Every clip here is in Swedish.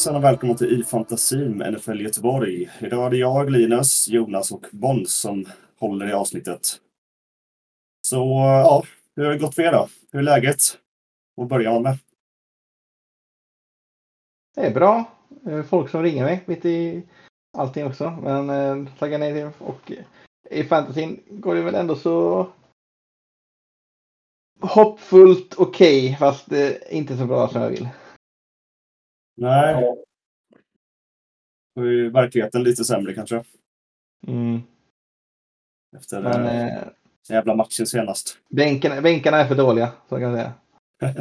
Hejsan och välkomna till iFantasin med NFL Göteborg. Idag är det jag, Linus, Jonas och Bons som håller i avsnittet. Så ja, hur har det gått för er då? Hur är läget? Vad börjar man med? Det är bra. Folk som ringer mig mitt i allting också. Men eh, tackar nej till. Och i fantasin går det väl ändå så hoppfullt okej. fast eh, inte så bra som jag vill. Nej. Då är ju verkligheten lite sämre kanske. Mm. Efter Men eh, eh, den jävla matchen senast. bänken, bänkarna är för dåliga. Så kan jag säga.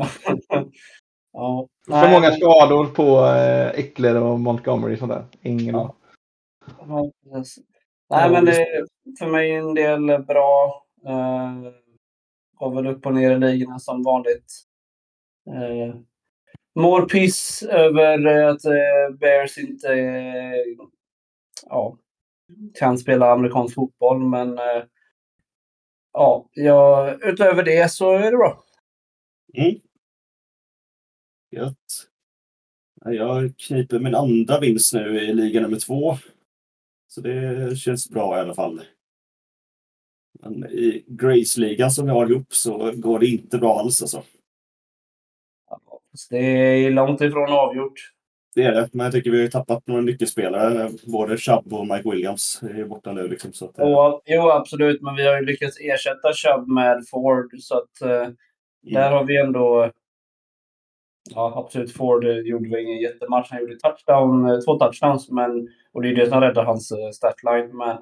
ja. För Nej, många skador på eh, Eckler och Montgomery och sådär. Ingen Ja. Nej, men det är för mig en del bra. Uh, går väl upp och ner i ligorna som vanligt. Uh, mår piss över eh, att eh, Bears inte eh, ja, kan spela amerikansk fotboll, men eh, ja, ja, utöver det så är det bra. Mm. Gött. Jag kniper min andra vinst nu i liga nummer två. Så det känns bra i alla fall. Men i Grace-ligan som vi har ihop så går det inte bra alls alltså. Ja, så det är långt ifrån avgjort. Det är det, men jag tycker vi har tappat några nyckelspelare. Både Chubb och Mike Williams är borta nu. Liksom, så att, eh, Och, jo, absolut, men vi har ju lyckats ersätta Chubb med Ford, så att eh, Där har vi ändå... Ja, absolut. Ford eh, gjorde väl ingen jättematch. Han gjorde touchdown, eh, två touchdowns, men, och det är det som räddar hans eh, statline. Men,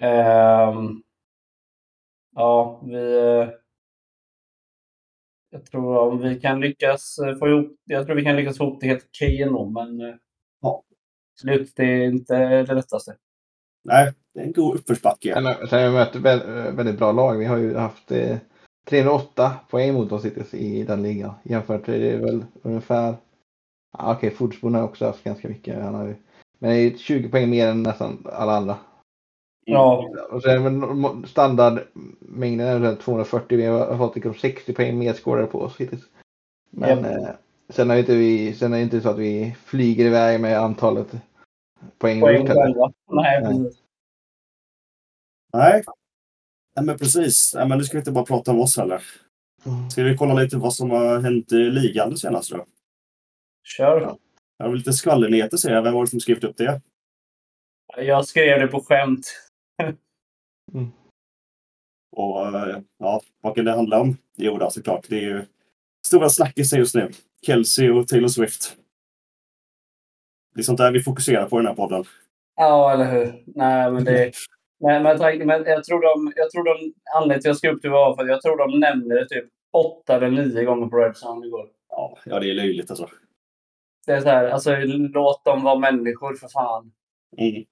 ehm, ja, vi... eh, jag tror om vi kan lyckas eh, få ihop... Jag tror vi kan lyckas få ihop det helt okej ändå, men... eh, Ja. Slut, det är inte det lättaste. Nej, det är en god uppförsbacke. Sen, har vi mött vä- väldigt bra lag. Vi har ju haft eh, 308 poäng mot oss hittills i den ligan. Jämfört är det väl ungefär... Ja, Okej, Fordsbon har också haft ganska mycket. Han har ju, men det är 20 poäng mer än nästan alla andra. Ja, Och sen norm- standardmängden är väl 240. Vi har fått liksom 60 poäng mer på oss hittills. Men Japp. eh, sen är det inte vi, sen är det inte så att vi flyger iväg med antalet poäng. poäng. Nej, Nej. Nej. Nej, men precis. Nej, men nu ska vi inte bara prata om oss heller. Mm. Ska vi kolla lite vad som har hänt i ligan det senaste då? Kör. Ja. Jag har lite skvallernyheter ser jag. Vem var det som skrivit upp det? Jag skrev det på skämt. Och eh, ja, vad kan det handla om? Jo, då, såklart. Det är ju stora snackisar just nu. Kelsey och Taylor Swift. Det är sånt där vi fokuserar på i den här podden. Ja, eller hur. Nej, men det... Men, men, men jag tror de... Jag tror de anledningen till att jag skrev upp det var för att jag tror de nämnde det typ åtta eller nio gånger på Red Sun igår. Ja, ja det är löjligt alltså. Det är så här, alltså låt dem vara människor för fan. Mm.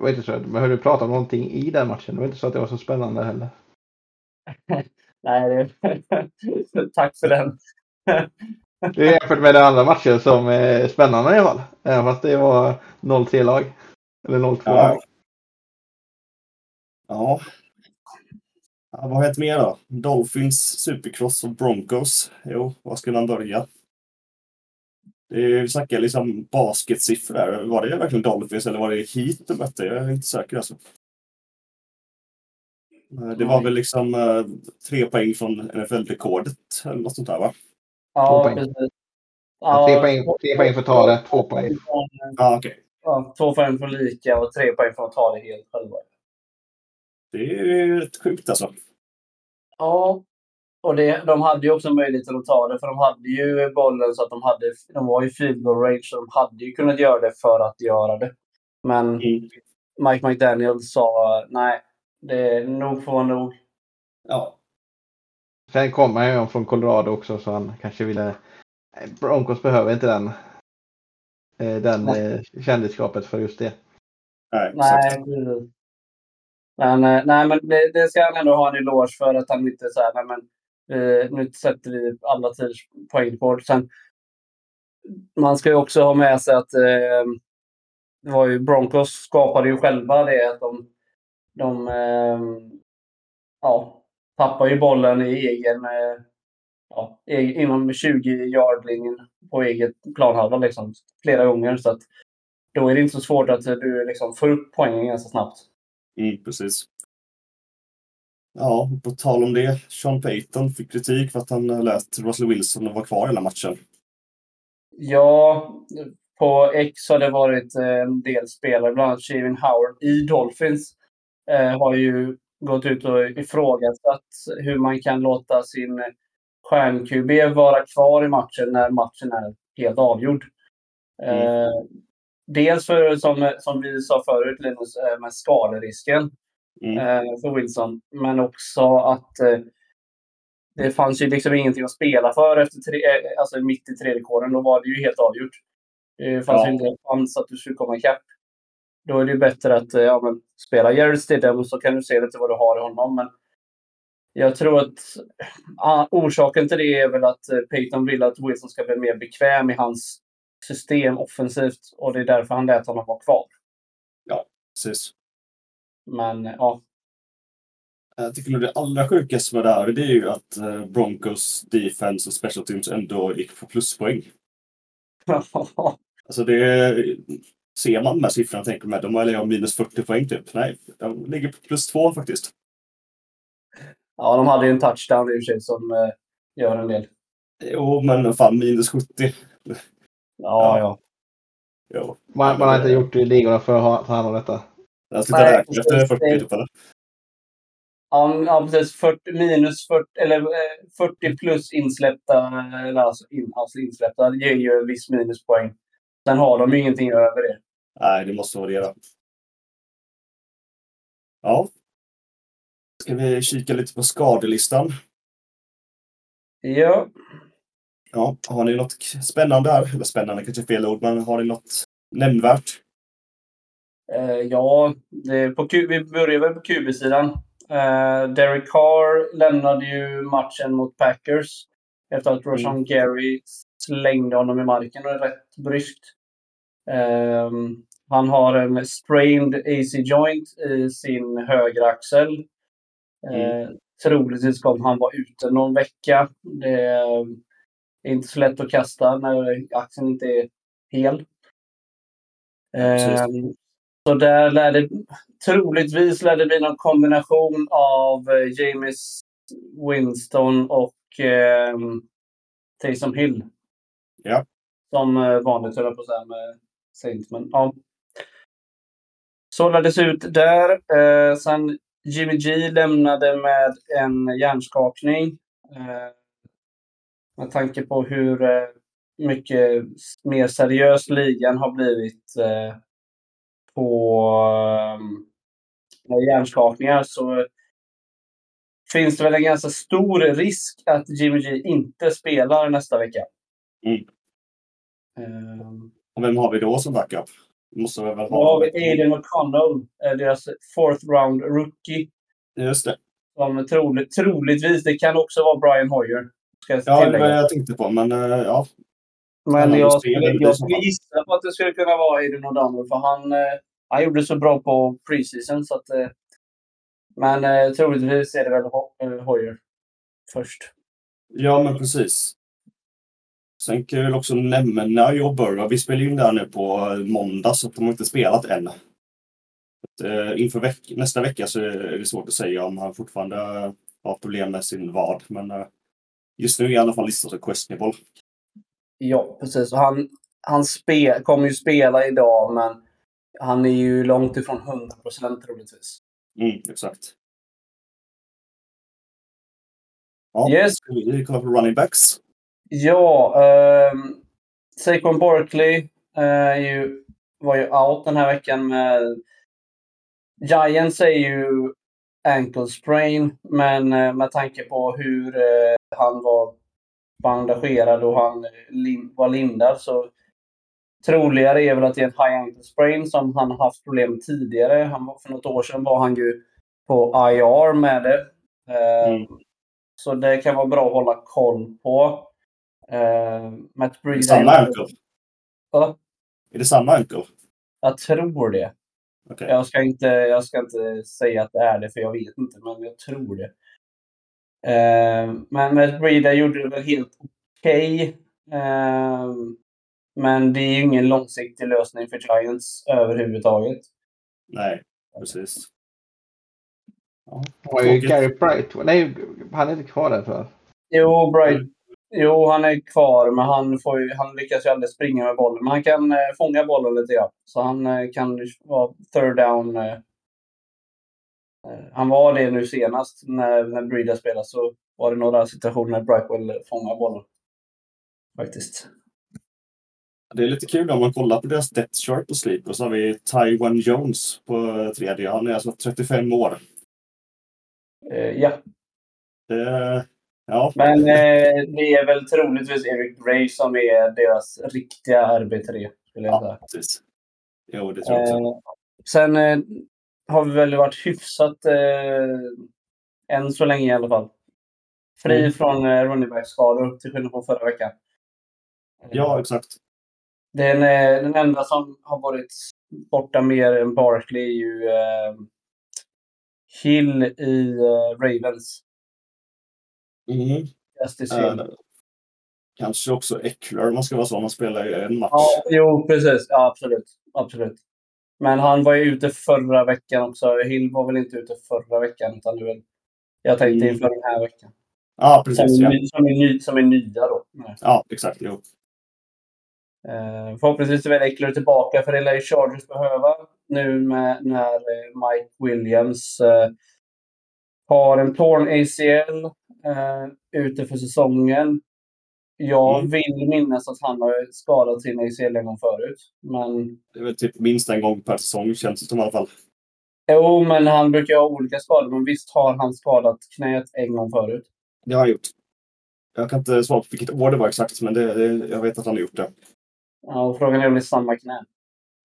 Det var inte så, men hörde du prata om någonting i den matchen? Det var inte så att det var så spännande heller. Nej, det... Tack för den. Det är jämfört med den andra matchen som är spännande i alla fall. Även fast det var 0-3 lag. Eller 0-2 Ja. lag. Ja. ja. Vad har hänt mer då? Dolphins, Supercross och Broncos. Jo, var ska man börja? Det är, vi snackar liksom basketsiffror där. Var det verkligen Dolphins eller var det Heat de mötte? Jag är inte säker alltså. Eh, Det var väl liksom eh, tre poäng från NFL-rekordet eller något sånt där va? Ja, precis. tre, poäng, tre poäng för att ta det, två poäng. Ja, okej. Ja, två poäng från lika och tre poäng från att ta det helt själva. Det är rätt sjukt alltså. Ja. Och det, de hade ju också möjligheten att ta det, för de hade ju bollen så att de hade... De var i field goal range, så de hade ju kunnat göra det för att göra det. Men Mm. Mike McDaniel sa nej, det är nog får vara nog. Ja, Sen kom han ju från Colorado också så han kanske ville... Broncos behöver inte den, eh, den eh, kändisskapet för just det. nej, Nej. Men, eh, nej, men det, det ska han ändå ha en eloge för att han inte så här, nej men eh, nu sätter vi alla tiders poängrekord. Sen, man ska ju också ha med sig att eh, det var ju, Broncos skapade ju själva det att de, de eh, ja, tappar ju bollen i egen, eh, ja, e-, inom 20 yardlinjen på eget planhalva liksom, flera gånger. Så att, då är det inte så svårt att du liksom får upp poängen ganska snabbt. Mm, precis. Ja, på tal om det. Sean Payton fick kritik för att han lät Russell Wilson vara kvar hela matchen. Ja, på X har det varit en del spelare, bland annat Shavin Howard i Dolphins, eh, har ju gått ut och ifrågasatt hur man kan låta sin stjärn-QB vara kvar i matchen när matchen är helt avgjord. Mm. Eh, dels för, som, som vi sa förut, Linus, eh, med skaderisken mm. eh, för Wilson. Men också att eh, det fanns ju liksom ingenting att spela för efter tre, eh, alltså mitt i tredje kåren. Då var det ju helt avgjort. Det fanns ja. ju inte en chans att du skulle komma ikapp. Då är det ju bättre att ja, men, spela Jared Stidham så kan du se lite vad du har i honom. Men jag tror att orsaken till det är väl att Peyton vill att Wilson ska bli mer bekväm i hans system offensivt och det är därför han lät honom vara kvar. Ja, precis. Men ja. Jag tycker nog det allra sjukaste med det här det är ju att eh, Broncos defense och special teams ändå gick på pluspoäng. alltså det ser man de här siffrorna tänker man de har minus 40 poäng typ. Nej, de ligger på plus 2 faktiskt. Ja, de hade ju en touchdown i och för sig som eh, gör en del. Jo, men fan minus 70. Ja, ja. ja. Jo. Man, man har inte gjort det i ligorna för att ta hand om detta. Jag ska ta räkna efter 40 typ eller? Ja, ja precis. 40, minus 40, eller 40 eh, plus insläppta, eller alltså, in, alltså insläppta, ger ju en viss minuspoäng. Sen har de ju ingenting över det. Nej, det måste då. Ja. Ska vi kika lite på skadelistan? Ja. Ja, har ni något spännande här? Eller spännande kanske är fel ord, men har ni något nämnvärt? Eh, ja, det, på vi börjar väl på QB-sidan. Eh, Derek Carr lämnade ju matchen mot Packers efter att Roshan mm. Gary slängde honom i marken och rätt bryskt. Eh, han har en strained AC joint i sin högra axel. Mm. Eh, troligtvis kommer han vara ute någon vecka. Det är inte så lätt att kasta när axeln inte är hel. Eh, så där lär det troligtvis lär det bli någon kombination av eh, James Winston och eh, Taysom Hill. Ja. Som eh, vanligt höll jag på att säga med Saint. Men, ja. Så lär det se ut där. Eh, sen Jimmy G lämnade med en hjärnskakning. Eh, med tanke på hur eh, mycket mer seriös ligan har blivit eh, på eh, hjärnskakningar så finns det väl en ganska stor risk att Jimmy G inte spelar nästa vecka. Mm. Um, och vem har vi då som backup? Måste vi väl ha. Då har vi Aiden O'Connell, eh, deras fourth round rookie. Just det. Som troligt, troligtvis, det kan också vara Brian Hoyer. Ja, det var jag tänkte på, men uh, ja. Men jag skulle, jag skulle gissa på att det skulle kunna vara Aiden O'Donnell, för han, uh, han gjorde så bra på preseason. Så att, uh, men uh, troligtvis är det väl Hoyer först. Ja, men precis. Sen kan jag väl också nämna Joe Burrow. Vi spelar in där nu på måndag så de har inte spelat än. Eh, inför veck nästa vecka så är det svårt att säga om han fortfarande har problem med sin vad. Men eh, just nu är i alla fall listad som questionable. Ja, precis. han, han spe, kommer ju spela idag, men han är ju långt ifrån 100 procent troligtvis. Mm, exakt. Ja, yes. Ska vi kolla på running backs? Ja, eh, Saquon Barkley eh, ju, var ju out den här veckan med Giants är ju ankle sprain, men eh, med tanke på hur eh, han var bandagerad och han lim var lindad så troligare är väl att det är en high ankle sprain som han haft problem med tidigare. Han, för något år sedan var han ju på IR med det. Eh, mm. Så det kan vara bra att hålla koll på. Uh, Matt Breed... Är det samma ankle? Ja. Är det samma ankle? Jag tror det. Okay. Jag, ska inte, jag ska inte säga att det är det, för jag vet inte, men jag tror det. Eh, men Matt Breida gjorde det väl helt okej. Eh, men det är ju ingen långsiktig lösning för Giants överhuvudtaget. Nej, precis. Ja, Har ju. Gary Bright. Nej, han är inte kvar där tror jag. Jo, Bright, Mm. jo, han är kvar, men han, får ju, han lyckas ju aldrig springa med bollen. Men han kan eh, fånga bollen lite grann. Så han eh, kan vara third down. Eh, han var det nu senast när, när Breida spelade. Så var det några situationer när Brightwell fångade bollen. Faktiskt. Det är lite kul om man kollar på deras depth chart på Sleeper så har vi Taiwan Jones på eh, tredje. Han är alltså 35 år. Eh, ja, Det, ja, men eh, det är väl troligtvis Eric Gray som är deras riktiga RB3. Skulle jag säga. ja precis. Jo, det tror jag också. Eh, sen eh, har vi väl varit hyfsat, eh, än så länge i alla fall, fri Mm. från eh, running back-skador till skillnad från förra veckan. Ja, exakt. Den, eh, den enda som har varit borta mer än Barkley är ju eh, Hill i eh, Ravens. Mm. Eh, kanske också Eckler om man ska vara så. Man spelar ju en match. Ja, jo, precis. Ja, absolut. absolut. Men han var ju ute förra veckan också. Hill var väl inte ute förra veckan. Utan är väl, jag tänkte Mm. inför den här veckan. Ja, Som precis. är, Ja, som, är ny, som är nya då. ja exakt. Jo. Eh, förhoppningsvis är väl Eckler tillbaka för det lär ju Chargers behöva nu med, när eh, Mike Williams eh, har en torn ACL eh, ute för säsongen. Jag Mm. vill minnas att han har skadat sin ACL en gång förut. Men Det är väl typ minst en gång per säsong känns det som i alla fall. Jo, men han brukar ha olika skador. Men visst har han skadat knät en gång förut. Det har han gjort. Jag kan inte svara på vilket år det var exakt, men det, det, jag vet att han har gjort det. Ja, och frågan är om det är samma knä.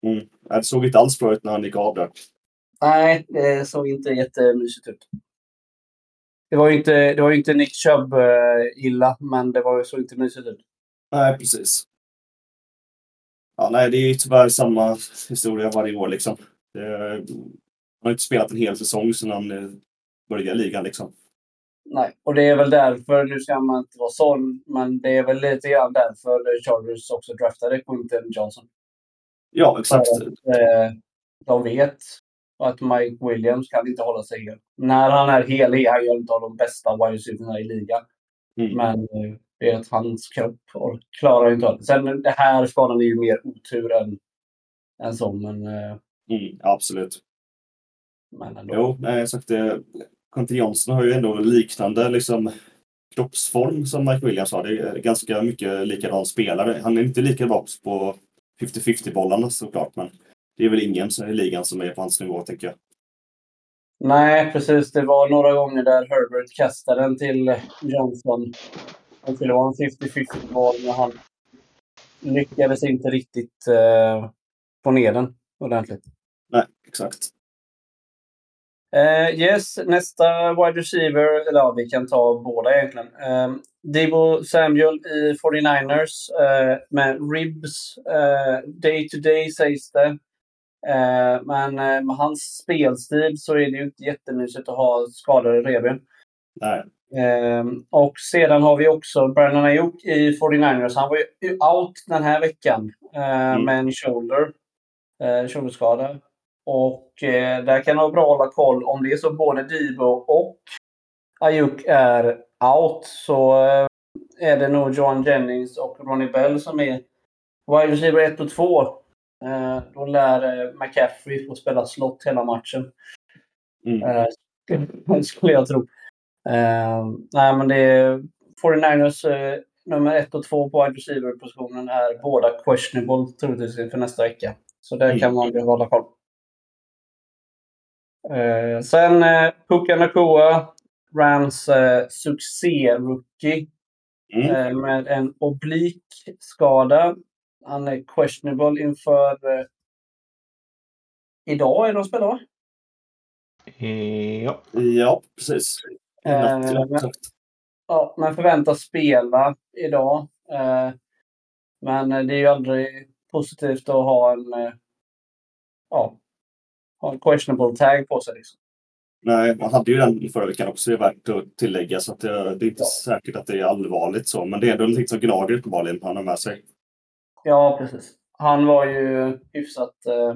Mm. Det såg inte alls bra ut när han gick av där. Nej, det såg inte jättemysigt ut. Det var ju inte, det var ju inte Nick Chubb eh, illa, men det var, såg inte mysigt ut. Nej, precis. Ja, nej, det är ju tyvärr samma historia varje år liksom. Det, han har inte spelat en hel säsong sedan han eh, började ligan liksom. Nej, och det är väl därför, nu ska man inte vara sån, men det är väl lite grann därför Chargers också draftade Quinton Johnson. Ja, exakt. Att, eh, de vet att Mike Williams kan inte hålla sig hel. När han är hel är han ju en av de bästa wide i ligan. Mm. Men eh, det är att hans kropp klarar inte av det. Sen det här skadan är ju mer otur än, än så, men, eh, Mm, absolut. men ändå. Jo, nej, exakt. det- Quentin Johnson har ju ändå liknande liksom, kroppsform som Mike Williams har. Det är ganska mycket likadan spelare. Han är inte lika bra på 50-50 bollarna såklart, men det är väl ingen i ligan som är på hans nivå, tänker jag. Nej, precis. Det var några gånger där Herbert kastade den till Johnson. Och det var en 50-50 boll, men han lyckades inte riktigt eh, få ner den ordentligt. Nej, exakt. Eh, yes, nästa wide receiver, eller ja, vi kan ta båda egentligen. Eh, Debo Samuel i 49ers eh, med ribs. Eh, day to day sägs det. Eh, men eh, med hans spelstil så är det ju inte jättemysigt att ha skadade revben. Nej. Eh, och sedan har vi också Brandon Ayuk i 49ers. Han var ju out den här veckan eh, Mm. med en shoulder, shoulderskada. Och där kan det vara bra att hålla koll. Om det är så både Debo och Ayuk är out så är det nog John Jennings och Ronnie Bell som är wide receiver 1 och 2. Eh, då lär eh, McCaffrey få spela slott hela matchen. Mm. Eh, skulle jag tro. Nej, men det är 49ers eh, nummer 1 och 2 på wide receiver-positionen är båda questionable troligtvis inför nästa vecka. Så där Mm. kan man behöva hålla koll. Eh, sen eh, Puka Nakua, Rams eh, succé-rookie Mm. eh, med en oblikskada. Han är questionable inför eh, idag är de spelar va? Eh, Ja. Ja, precis. Eh, ja, men-. Ja, förväntas spela idag. Eh, men eh, det är ju aldrig positivt att ha en, eh, ja, ha en questionable tag på sig. Liksom. Nej, man hade ju den förra veckan också, det är värt att tillägga. Så att det, det är inte säkert att det är allvarligt så. Men det är ändå någonting som gnager uppenbarligen han har med sig. Ja, precis. Han var ju hyfsat... Eh,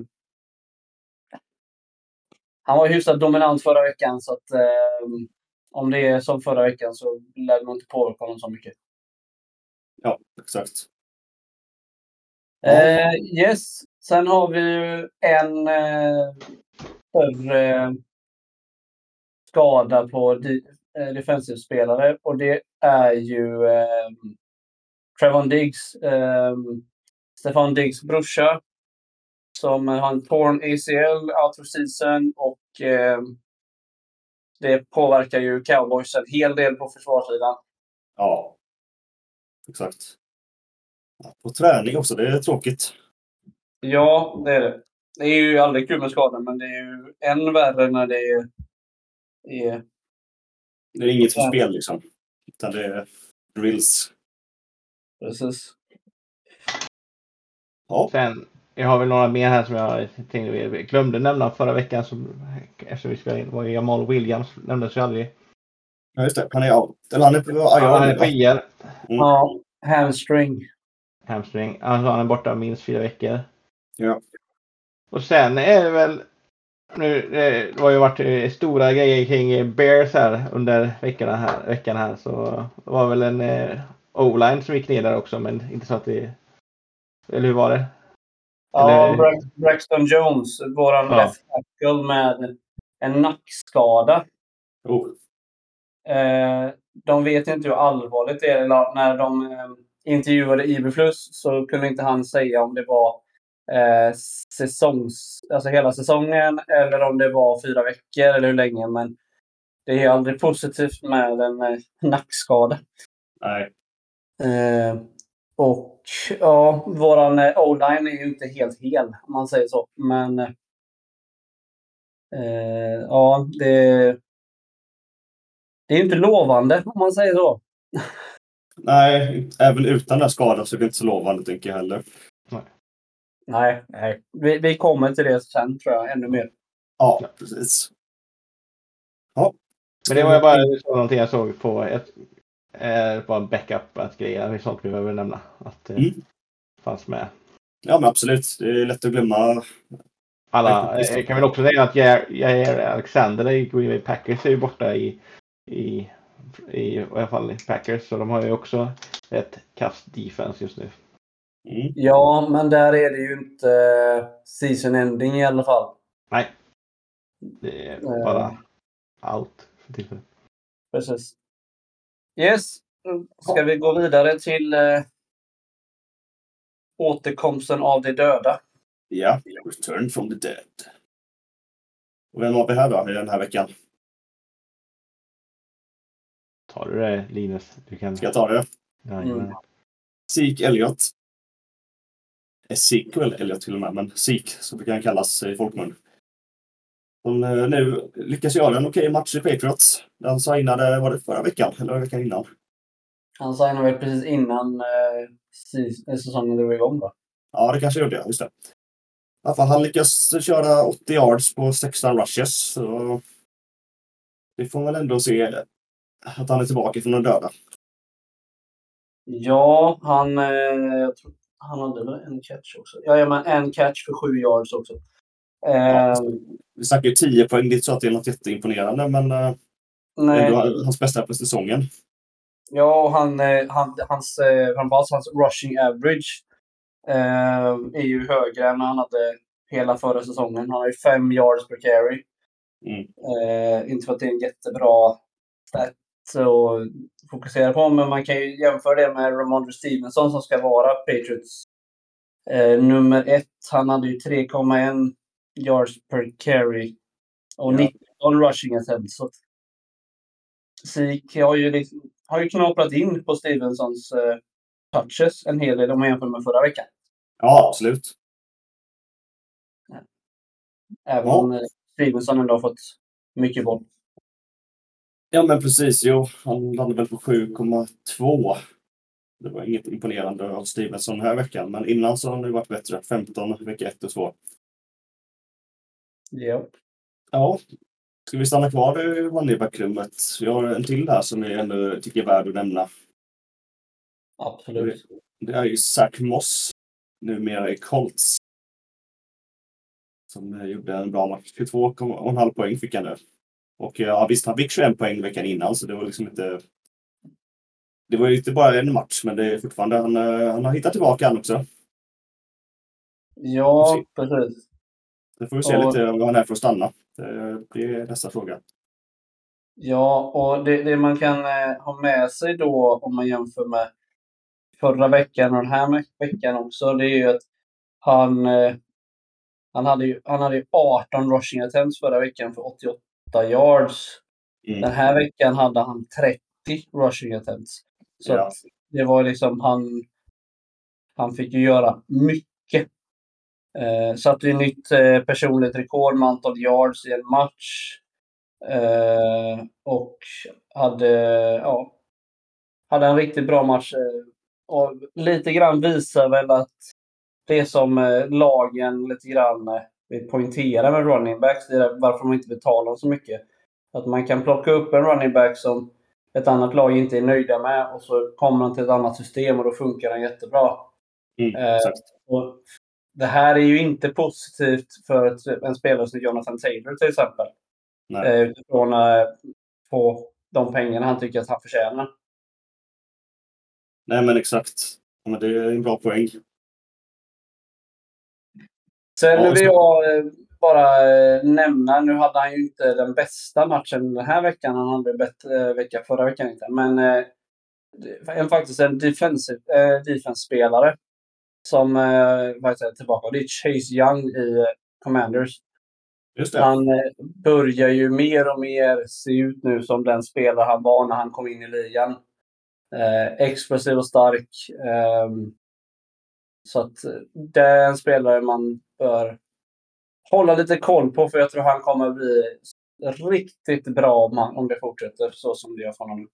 han var ju hyfsat dominant förra veckan så att eh, om det är som förra veckan så lär det nog inte påverka honom så mycket. Ja, exakt. Eh, yes. Sen har vi ju en eh, större skada på di- eh, defensivspelare och det är ju eh, Trevon Diggs, eh, Stefan Diggs brorsa som har en torn ACL out season och eh, det påverkar ju cowboys en hel del på försvarssidan. Ja, exakt. På träning också, det är tråkigt. Ja, det är det. Det är ju aldrig kul med skador, men det är ju än värre när det är, är Det är inget för spel liksom. Utan det är drills. precis. Ja, Sen, jag har väl några mer här som jag tänkte glömde nämna förra veckan. Som, eftersom vi spelade in var Jamal Williams. Nämndes ju aldrig. ja, just det. Han är out. Eller han är på Ja, han är på? IR. Ja, hamstring. Hamstring. Alltså han är borta minst fyra veckor. Ja. Och sen är det väl nu, det har ju varit eh, stora grejer kring Bears här under veckorna här, veckan här. Så det var väl en eh, O-line som gick ner där också, men inte så att det... Eller hur var det? Ja, Eller- Bra- Braxton Jones, våran Ja. left tackle med en nackskada. Oh, Eh, de vet inte hur allvarligt det är. När de eh, intervjuade Iberflus så kunde inte han säga om det var eh, säsongs, alltså hela säsongen eller om det var fyra veckor eller hur länge. Men det är aldrig positivt med en eh, nackskada. nej. Eh, och ja, våran eh, O-line är ju inte helt hel om man säger så. Men eh, ja, det, det är inte lovande om man säger så. Nej, även utan den här skadan så är det inte så lovande tänker jag heller. Nej, nej. Vi, vi kommer till det sen tror jag ännu mer. Ja, precis. Ja. Men det var ju bara så någonting jag såg på ett eh, bara en backup att grejer. Det är sånt vi behöver nämna. Att det Mm. fanns med. Ja, men absolut. Det är lätt att glömma. Alla, jag kan väl också säga att Jair Alexander i Green Bay Packers är ju borta i, i, i, i alla fall i Packers. Så de har ju också ett kast defense just nu. Mm. Ja, men där är det ju inte eh, season ending i alla fall. Nej. Det är Eh. bara out för tillfället. Precis. Yes. Ska vi gå vidare till eh, återkomsten av de döda? Ja, Return from the Dead. Och vem har vi här då i den här veckan? Tar du det Linus? Du kan... Ska jag ta det? Jajamän. Mm. Zeke Elliot. Ezekiel Elliot till och med, men Zeke så brukar han kallas i folkmun. De eh, nu lyckas göra en okej match i Patriots. Den signade, var det förra veckan eller veckan innan? Han signade väl precis innan eh, säs- säsongen drog igång då. Ja, det kanske gjorde jag. Just det. I alla fall, han lyckas köra 80 yards på 16 rushes. Så vi får väl ändå se att han är tillbaka från de döda. Ja, han, eh, han hade väl en catch också. Ja, men en catch för sju yards också. Eh, Ja, Vi snackar ju 10 poäng. Det är inte så att det är något jätteimponerande, men eh, nej, ändå hans bästa på säsongen. ja, och han, eh, han, hans, framförallt hans rushing average eh, är ju högre än han hade hela förra säsongen. Han har ju fem yards per carry. Mm. Eh, inte för att det är en jättebra stat att fokusera på, men man kan ju jämföra det med Ramondre Stevenson som ska vara Patriots eh, nummer ett. Han hade ju 3,1 yards per carry och Ja. 19 rushing attempts. Så Zeke har ju, liksom, har ju knaprat in på Stevensons eh, touches en hel del om man jämför med förra veckan. Ja, absolut. Även Ja. om eh, Stevenson ändå har fått mycket boll. Ja, men precis. Jo, han landade väl på 7,2. Det var inget imponerande av Stevenson den här veckan, men innan så har det varit bättre. 15 vecka 1 och 2. Ja. Ja, Ska vi stanna kvar i running back-rummet? Vi har en till här som jag ändå tycker är värd att nämna. Absolut. Det är ju Zach Moss, numera i Colts. Som gjorde en bra match. 22,5 poäng fick han nu. Och ja, visst, han fick 21 poäng veckan innan, så det var liksom inte... Det var ju inte bara en match, men det är fortfarande... Han, eh, han har hittat tillbaka han också. Ja, precis. Det får vi se Och- lite om han är för att stanna. Det, är nästa fråga. Ja, och det, det man kan eh, ha med sig då om man jämför med förra veckan och den här veckan också, det är ju att han, eh, han, hade, ju, han hade ju 18 rushing attempts förra veckan för 88 yards. Mm. Den här veckan hade han 30 rushing attempts. Så Ja. det var liksom han, han fick ju göra mycket. Eh, satte ju nytt eh, personligt rekord med antal yards i en match. Eh, och hade, ja, hade en riktigt bra match. Eh, och lite grann visar väl att det som eh, lagen lite grann eh, vill poängtera med running backs, det är varför man inte betalar så mycket. Att man kan plocka upp en running back som ett annat lag inte är nöjda med och så kommer han till ett annat system och då funkar han jättebra. Mm, Eh. Och det här är ju inte positivt för en spelare som Jonathan Taylor till exempel. Nej. Eh, utifrån eh, på de pengarna han tycker att han förtjänar. Nej, men exakt. Ja, Men det är en bra poäng. Sen vill jag eh, bara nämna, nu hade han ju inte den bästa matchen den här veckan. Han hade bättre vecka förra veckan inte. Men en, faktiskt en defensive, defense-spelare som eh, tillbaka. Och det är Chase Young i eh, Commanders. Han eh, börjar ju mer och mer se ut nu som den spelare han var när han kom in i ligan. Eh, explosiv och stark. ehm, så att eh, det är en spelare man bör hålla lite koll på för jag tror han kommer bli riktigt bra om, han, om det fortsätter så som det gör för honom.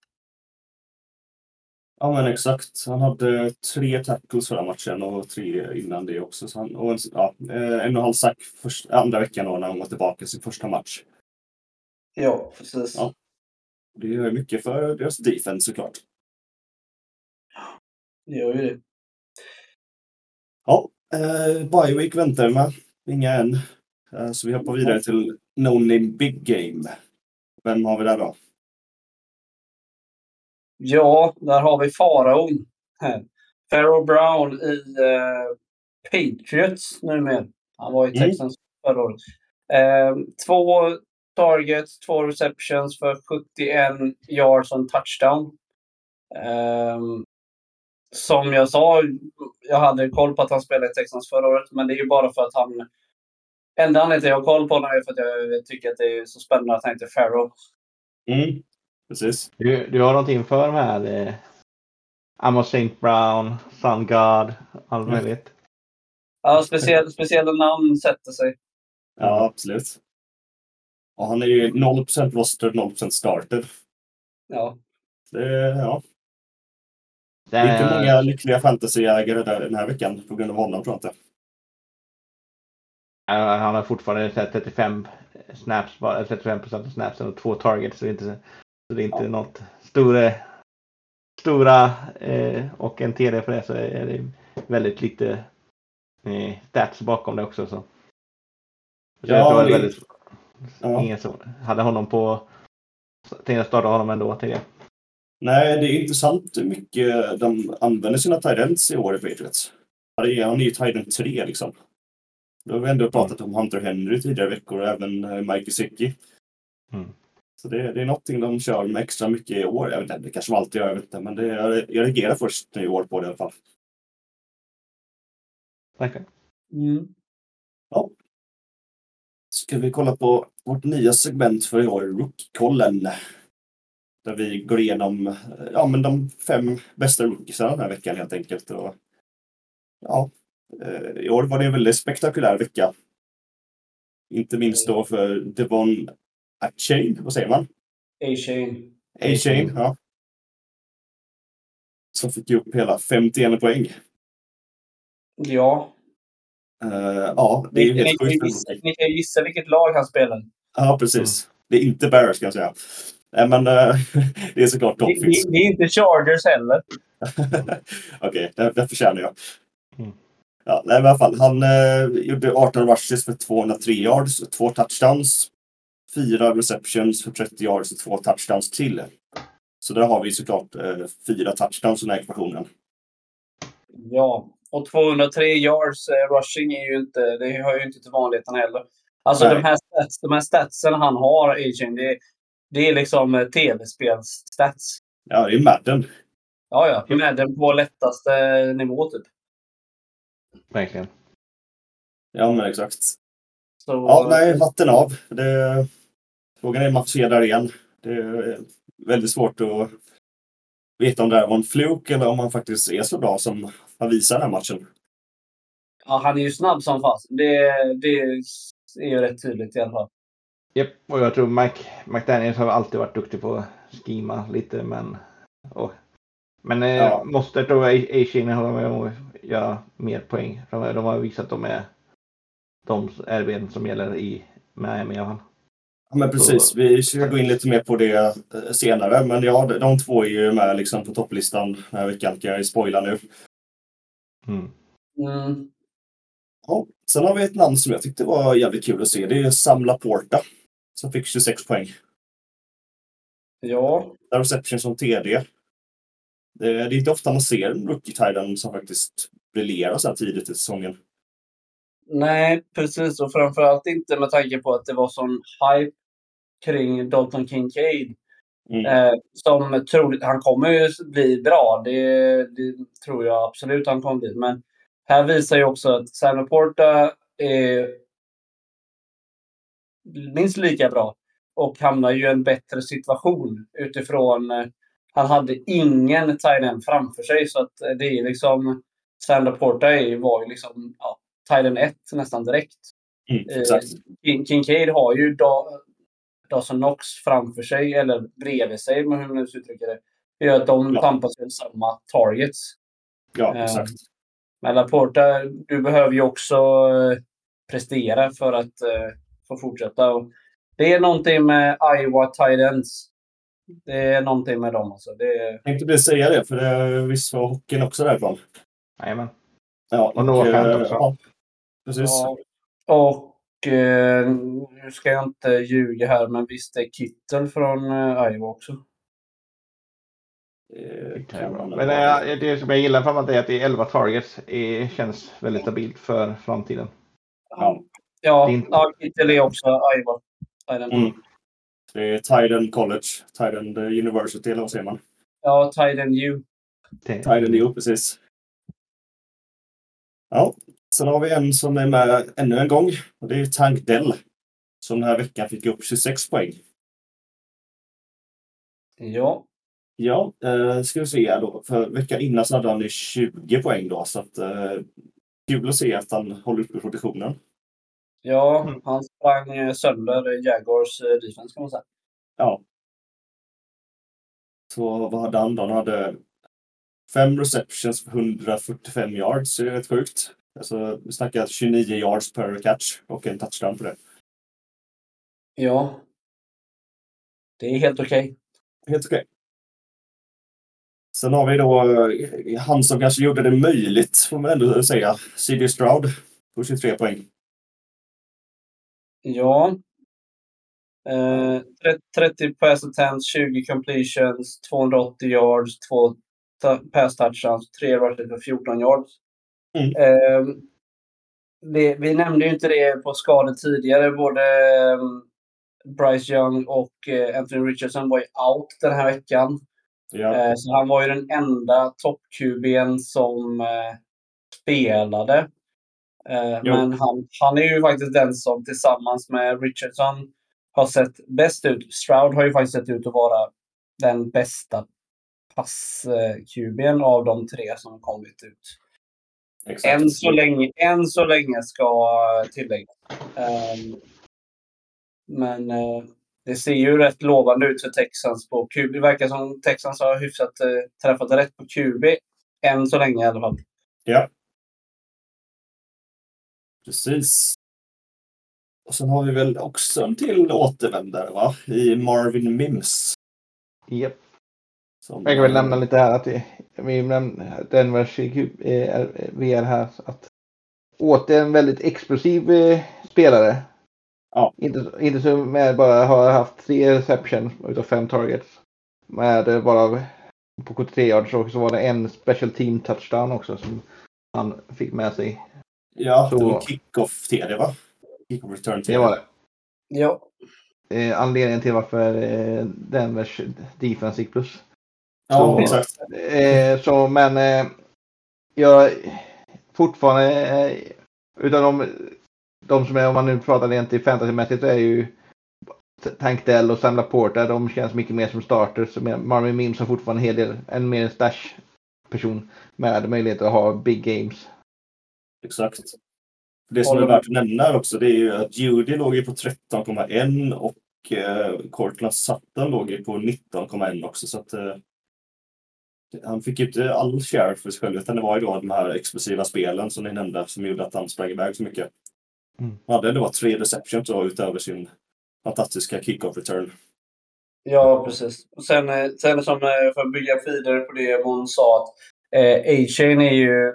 Ja, men exakt. Han hade tre tackles förra matchen och tre innan det också. Så han, och en, ja, eh, en och en halv sack först, andra veckan då när han var tillbaka i sin första match. Ja, precis. Ja. Det gör mycket för deras defense såklart. Det gör ju det. Ja, eh, bye week väntar med. Inga än. Eh, så vi hoppar vidare till No Name Big Game. Vem har vi där då? Ja, där har vi faraon. Pharaoh Brown i eh, Patriots numera. Han var i Mm. Texans förra året. Eh, två targets, två receptions för 71 yards och touchdown. Eh, som jag sa, jag hade koll på att han spelade i Texans förra året, men det är ju bara för att han... Enda anledningen till att jag har koll på honom är för att jag tycker att det är så spännande att han heter Pharaoh. Mm, precis. Du, du har någonting för de här eh, Amos St. Brown, Sun God, allt Mm. möjligt? Ja, speciell, speciella namn sätter sig. Ja, absolut. Och han är ju 0% roster, 0% starter. Ja. Det, ja. det är inte många lyckliga fantasyägare där den här veckan på grund av honom tror jag inte. Han har fortfarande så här 35 snaps, bara, 35 procent av snapsen och två targets. Så det är inte, så det är inte Ja. något stora, stora eh, och en TD på det så är det väldigt lite eh, stats bakom det också. Så. Så Ja, jag tror det var väldigt, Ja. ingen som hade honom på tänkte starta honom ändå till det. Nej, det är intressant hur mycket de använder sina tidents i år i Patriots. Är- Han är ju tident 3 liksom. Då har vi ändå pratat om Hunter Henry tidigare veckor och även eh, Mike Gesicki. Mm. Så det, det är någonting de kör med extra mycket i år. Jag vet inte, det kanske de alltid gör, jag vet inte. Men det, jag, jag reagerar först nu i år på det i alla fall. Verkligen. Mm. Ska vi kolla på vårt nya segment för i år, Rookkollen. Där vi går igenom ja, men de fem bästa rookiesarna den här veckan helt enkelt. Och, ja, eh, I år var det en väldigt spektakulär vecka. Inte minst då för Devon Achane, vad säger man? A-Shane. A-Chain, ja. Som fick upp hela 51 poäng. Ja. Eh, ja, det är ju helt kan sjukt. ni kan gissa vilket lag han spelar. Ja, precis. Det är inte Bears ska jag säga. Nej, men eh, det är såklart Dolphins. det, det är inte Chargers heller. Okej, det, det förtjänar jag. Mm. Ja, nej, men i alla fall, han eh, gjorde 18 rushes för 203 yards, två touchdowns, fyra receptions för 30 yards och två touchdowns till. Så där har vi såklart eh, fyra touchdowns i den här ekvationen. Ja, och 203 yards eh, rushing är ju inte, det hör ju inte till vanligheten heller. Alltså Nej. de här, stats, de här statsen han har, Agent, det, det är liksom eh, tv-spels-stats. Ja, det är Madden. Ja, ja. Med den på lättaste nivå typ. Verkligen. Ja, men exakt. Så, Ja, nej, vatten av. Det, frågan är om man får se där igen. Det är väldigt svårt att veta om det här var en fluk eller om han faktiskt är så bra som han visar den här matchen. ja, han är ju snabb som fast. Det, det är ju rätt tydligt i alla fall. Japp, och jag tror Mike, McDaniels har alltid varit duktig på att schema lite, men... Och, men eh, Ja. måste tror jag A-Shane har med om att göra mer poäng. De, de har visat att de är de RB som gäller i Miami i alla fall. Men precis. Vi ska gå in lite mer på det eh, senare. Men ja, de- de två är ju med liksom på topplistan den här veckan. Kan jag ju spoila nu. Mm. Mm. Ja. Sen har vi ett namn som jag tyckte var jävligt kul att se. Det är Sam Laporta. Som fick 26 poäng. Ja, Där reception som TD. Det, är inte ofta man ser en rookie som faktiskt briljerar så här tidigt i säsongen. nej precis. Och framförallt inte med tanke på att det var sån hype kring Dalton Kincaid. Mm. Eh, som troligt, han kommer ju bli bra. Det, det tror jag absolut han kommer bli. Men här visar ju också att Sam Laporta är minst lika bra. Och hamnar ju i en bättre situation utifrån... Eh, han hade ingen tight framför sig. Så att eh, det är liksom... Sam Laporta är, var ju liksom ja, tight 1 nästan direkt. Mm, Eh, exakt. Kin- Kincaid har ju da Dawson Knox framför sig, eller bredvid sig, hur man nu ska uttrycka det. Det gör att de Ja. tampas med samma targets. Ja, eh, exakt. Men Laporta, du behöver ju också eh, prestera för att eh, få fortsätta. Och det är någonting med Iowa Titans. Det är någonting med dem. Alltså. Det är, Jag tänkte precis säga det, för det, visst var hockeyn också därifrån. Jajamän. Ja, Och Noah Fant eh, också. Ja, precis. ja. Och eh, nu ska jag inte ljuga här, men visst är Kittel från eh, Iowa också? Eh, Men eh, det som jag gillar framåt är att det är 11 targets. Det känns väldigt stabilt för framtiden. Ja. Ja, Det är inte- ja Kittel är också Iowa. Mm. Det är Titan College, Titan University, eller vad säger man? Ja, Titan U. Titan Jo, precis. Ja, sen har vi en som är med ännu en gång. Och det är Tank Dell. Som den här veckan fick upp 26 poäng. Ja, Ja, eh, ska vi se här då. För veckan innan så hade han ju 20 poäng då. Så att, eh, kul att se att han håller uppe produktionen. ja Mm. han sprang eh, sönder Jaguars eh, defense kan man säga. Ja. Så vad hade han då? Han hade fem receptions för 145 yards. Det är rätt sjukt. Alltså, vi snackar 29 yards per catch och en touchdown på det. Ja. Det är helt okej. Helt okej. Sen har vi då eh, han som kanske gjorde det möjligt, får man ändå säga. CD Stroud på 23 poäng. Ja. Eh, 30, 30 pass attempts, 20 completions, 280 yards, 2 ta- pass touchdowns, 3 rushes för 14 yards. Mm. Eh, det, vi nämnde ju inte det på skador tidigare. Både eh, Bryce Young och eh, Anthony Richardson var ju out den här veckan. Ja, Eh, Så han var ju den enda topp-QB'n som eh, spelade. Jo. men han, han är ju faktiskt den som tillsammans med Richardson har sett bäst ut. Stroud har ju faktiskt sett ut att vara den bästa pass-QB'n av de tre som kommit ut. Exakt. Än så länge, än så länge ska tilläggas. Ehm, men eh, det ser ju rätt lovande ut för Texans på QB. Det verkar som Texans har hyfsat eh, träffat rätt på QB. Än så länge i alla fall. Ja. Precis. Och sen har vi väl också en till återvändare va? I Marvin Mims. Japp. Som, Jag kan väl nämna lite här att vi, vi nämnde Denvers eh, VR här. Att åter en väldigt explosiv eh, spelare. Ja. Inte, inte som med bara har haft tre reception utav fem targets. Med eh, bara på 73 yards och så var det en special team touchdown också som han fick med sig. Ja, det Så- var kick-off TD va? Kick-off return TD. Det var det. Ja. Eh, anledningen till varför eh, Denvers defense gick plus. Ja, Så- exakt. Eh, så, men eh, jag fortfarande eh, utav de, de som är, om man nu pratar rent i fantasymässigt, så är ju Tank Dell och Sam Laporta, de känns mycket mer som starters. Marvin Mims har fortfarande en hel del, en mer en stash person med möjlighet att ha big games. Exakt. Det som är värt att nämna också det är ju att Judy låg ju på 13,1 och eh, Cortland Sutton låg ju på 19,1 också. Så att, eh, han fick ju inte all share för sig själv utan det var ju då de här explosiva spelen som ni nämnde som gjorde att han sprang iväg så mycket. Mm. Han hade ändå tre receptions då, utöver sin fantastiska kick-off return. Ja, precis. Och sen, eh, sen som eh, för att bygga vidare på det hon sa att eh, A-Chain är ju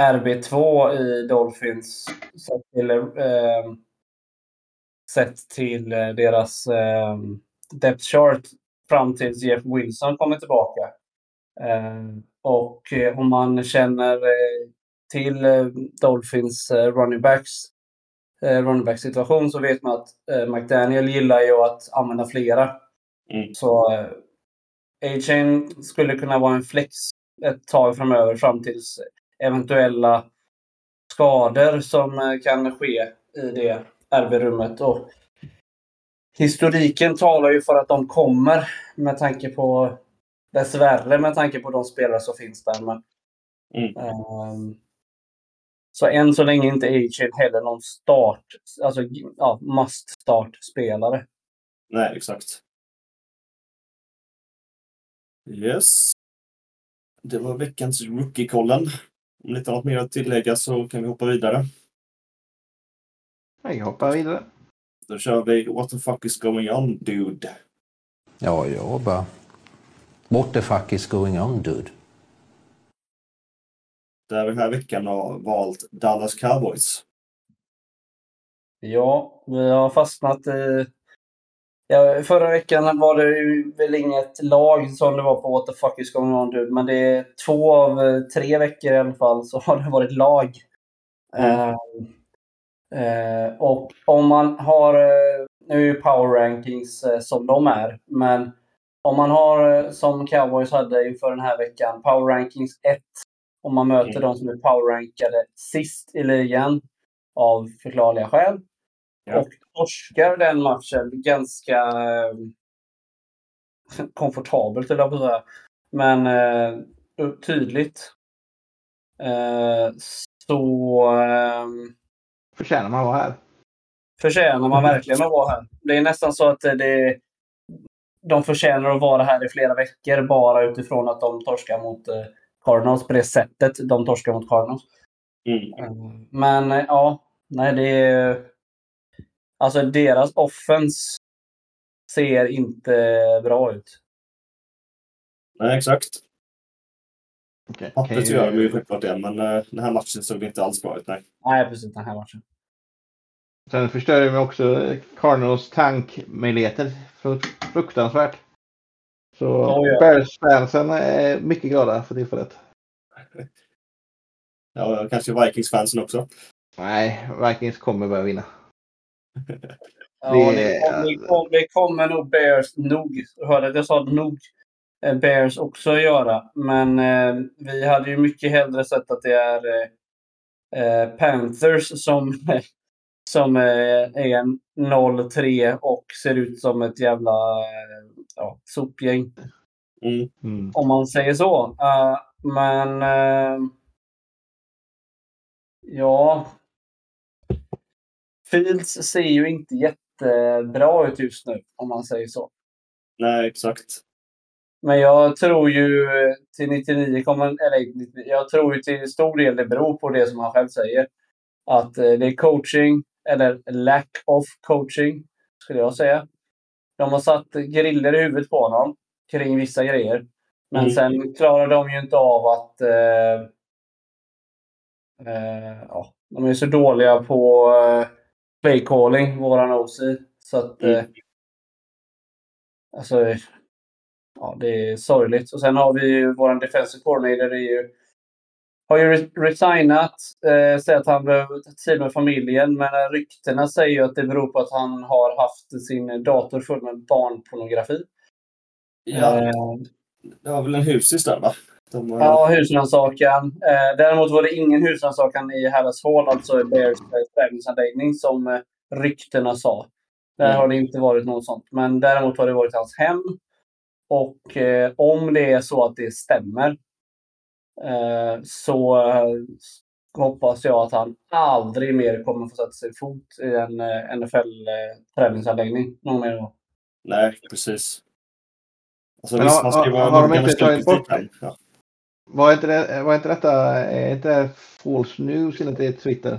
RB2 i Dolphins sett till, eh, sett till eh, deras eh, depth chart fram tills Jeff Wilson kommer tillbaka. Eh, och eh, om man känner eh, till Dolphins running backs running back situation så vet man att McDaniel gillar ju att använda flera. Mm. Så A-Chain skulle kunna vara en flex ett tag framöver fram tills eventuella skador som kan ske i det RB-rummet. Och historiken talar ju för att de kommer med tanke på dessvärre med tanke på de spelare som finns där. Men, Mm. ehm, så än så länge inte A-Chain heller någon start, alltså ja, must start-spelare. Nej, exakt. Yes. Det var veckans rookie-kollen. Om ni inte har något mer att tillägga så kan vi hoppa vidare. Jag hoppar vidare. Då kör vi What the fuck is going on dude? Ja, jag bara... What the fuck is going on dude? Där vi den här veckan har valt Dallas Cowboys. Ja, vi har fastnat i... Ja, förra veckan var det ju väl inget lag som det var på What the fuck is going on dude, men det är två av eh, tre veckor i alla fall så har det varit lag. Mm. Eh, eh, och om man har, eh, nu är ju power rankings som de är, men om man har eh, som Cowboys hade inför den här veckan, power rankings 1, om man möter Mm. de som är power rankade sist i ligan av förklarliga skäl. Ja. Och torskar den matchen ganska eh, komfortabelt, eller jag säga. Men eh, tydligt. Eh, så eh, Förtjänar man att vara här. förtjänar man verkligen att vara här. Det är nästan så att det, de förtjänar att vara här i flera veckor bara utifrån att de torskar mot eh, Cardinals på det sättet de torskar mot Cardinals. Mm. Eh, Men eh, ja, nej det är... Alltså deras offens ser inte bra ut. Nej, exakt. Okay. Pappret gör de ju självklart det, men den här matchen såg inte alls bra ut. Nej. Nej, precis den här matchen. Sen förstör de också Cardinals tankmöjligheter fru- fruktansvärt. Så Ja, ja. Bears-fansen är mycket glada för tillfället. Ja, kanske Vikings-fansen också. Nej, Vikings kommer börja vinna. Ja, Det- det, kom, det, kom, det kommer nog Bears nog. Du hörde att jag sa nog eh, Bears också göra. Men eh, vi hade ju mycket hellre sett att det är eh, eh, Panthers som, som eh, är 0-3 och ser ut som ett jävla eh, ja, sopgäng. Mm. Mm. Om man säger så. Eh, men... eh, ja. Fields ser ju inte jättebra ut just nu, om man säger så. Nej, exakt. Men jag tror ju till 99, kommer- eller 99, jag tror ju till stor del det beror på det som han själv säger. Att det är coaching eller lack of coaching, skulle jag säga. De har satt griller i huvudet på honom kring vissa grejer. Men Mm. sen klarar de ju inte av att... Eh, eh, ja, de är så dåliga på eh, play calling, våran OC. Så att... Mm. Eh, alltså... Ja, det är sorgligt. Och sen har vi ju vår defensive coordinator. Är ju, har ju re- resignat. Eh, säger att han behöver tid med familjen. Men ryktena säger ju att det beror på att han har haft sin dator full med barnpornografi. Ja, Eh, det var väl en husis där va? De, Ja, husrannsakan. Eh, däremot var det ingen husrannsakan i Hallas Hall, alltså i Bears träningsanläggning, som eh, ryktena sa. Där Mm. har det inte varit något sånt. Men däremot har det varit hans hem. Och eh, om det är så att det stämmer så eh, hoppas jag att han aldrig mer kommer få sätta sig fot i en eh, NFL-träningsanläggning. Någon mer gång. Nej, precis. Alltså, Men visst, har- man ska ju har- vara har de inte tagit bort. Ja. Var inte, det, var inte detta är inte det false news enligt det Twitter?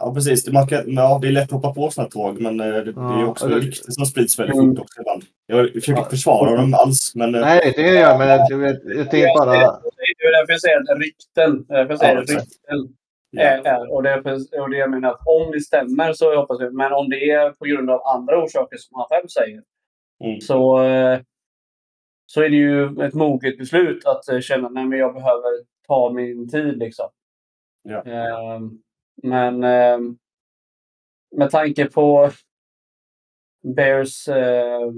ja, precis. Det, man kan, ja, det är lätt att hoppa på sådana tåg, men eh, det, det är ju Ja, också och det- rykten som sprids väldigt fort också ibland. Jag försöker Ja. inte försvara dem alls, men... eh, Nej, det tycker jag men jag, jag, jag tänker bara... Det är därför jag säger att rykten. Därför jag säger Ja, rykten. är, är. Och, det, är- och det jag menar att om det stämmer så hoppas vi. Men om det är på grund av andra orsaker som han själv säger. Mm. Så, eh, så är det ju ett moget beslut att eh, känna att jag behöver ta min tid. Liksom. Ja. Eh, men eh, med tanke på Bears eh, ja,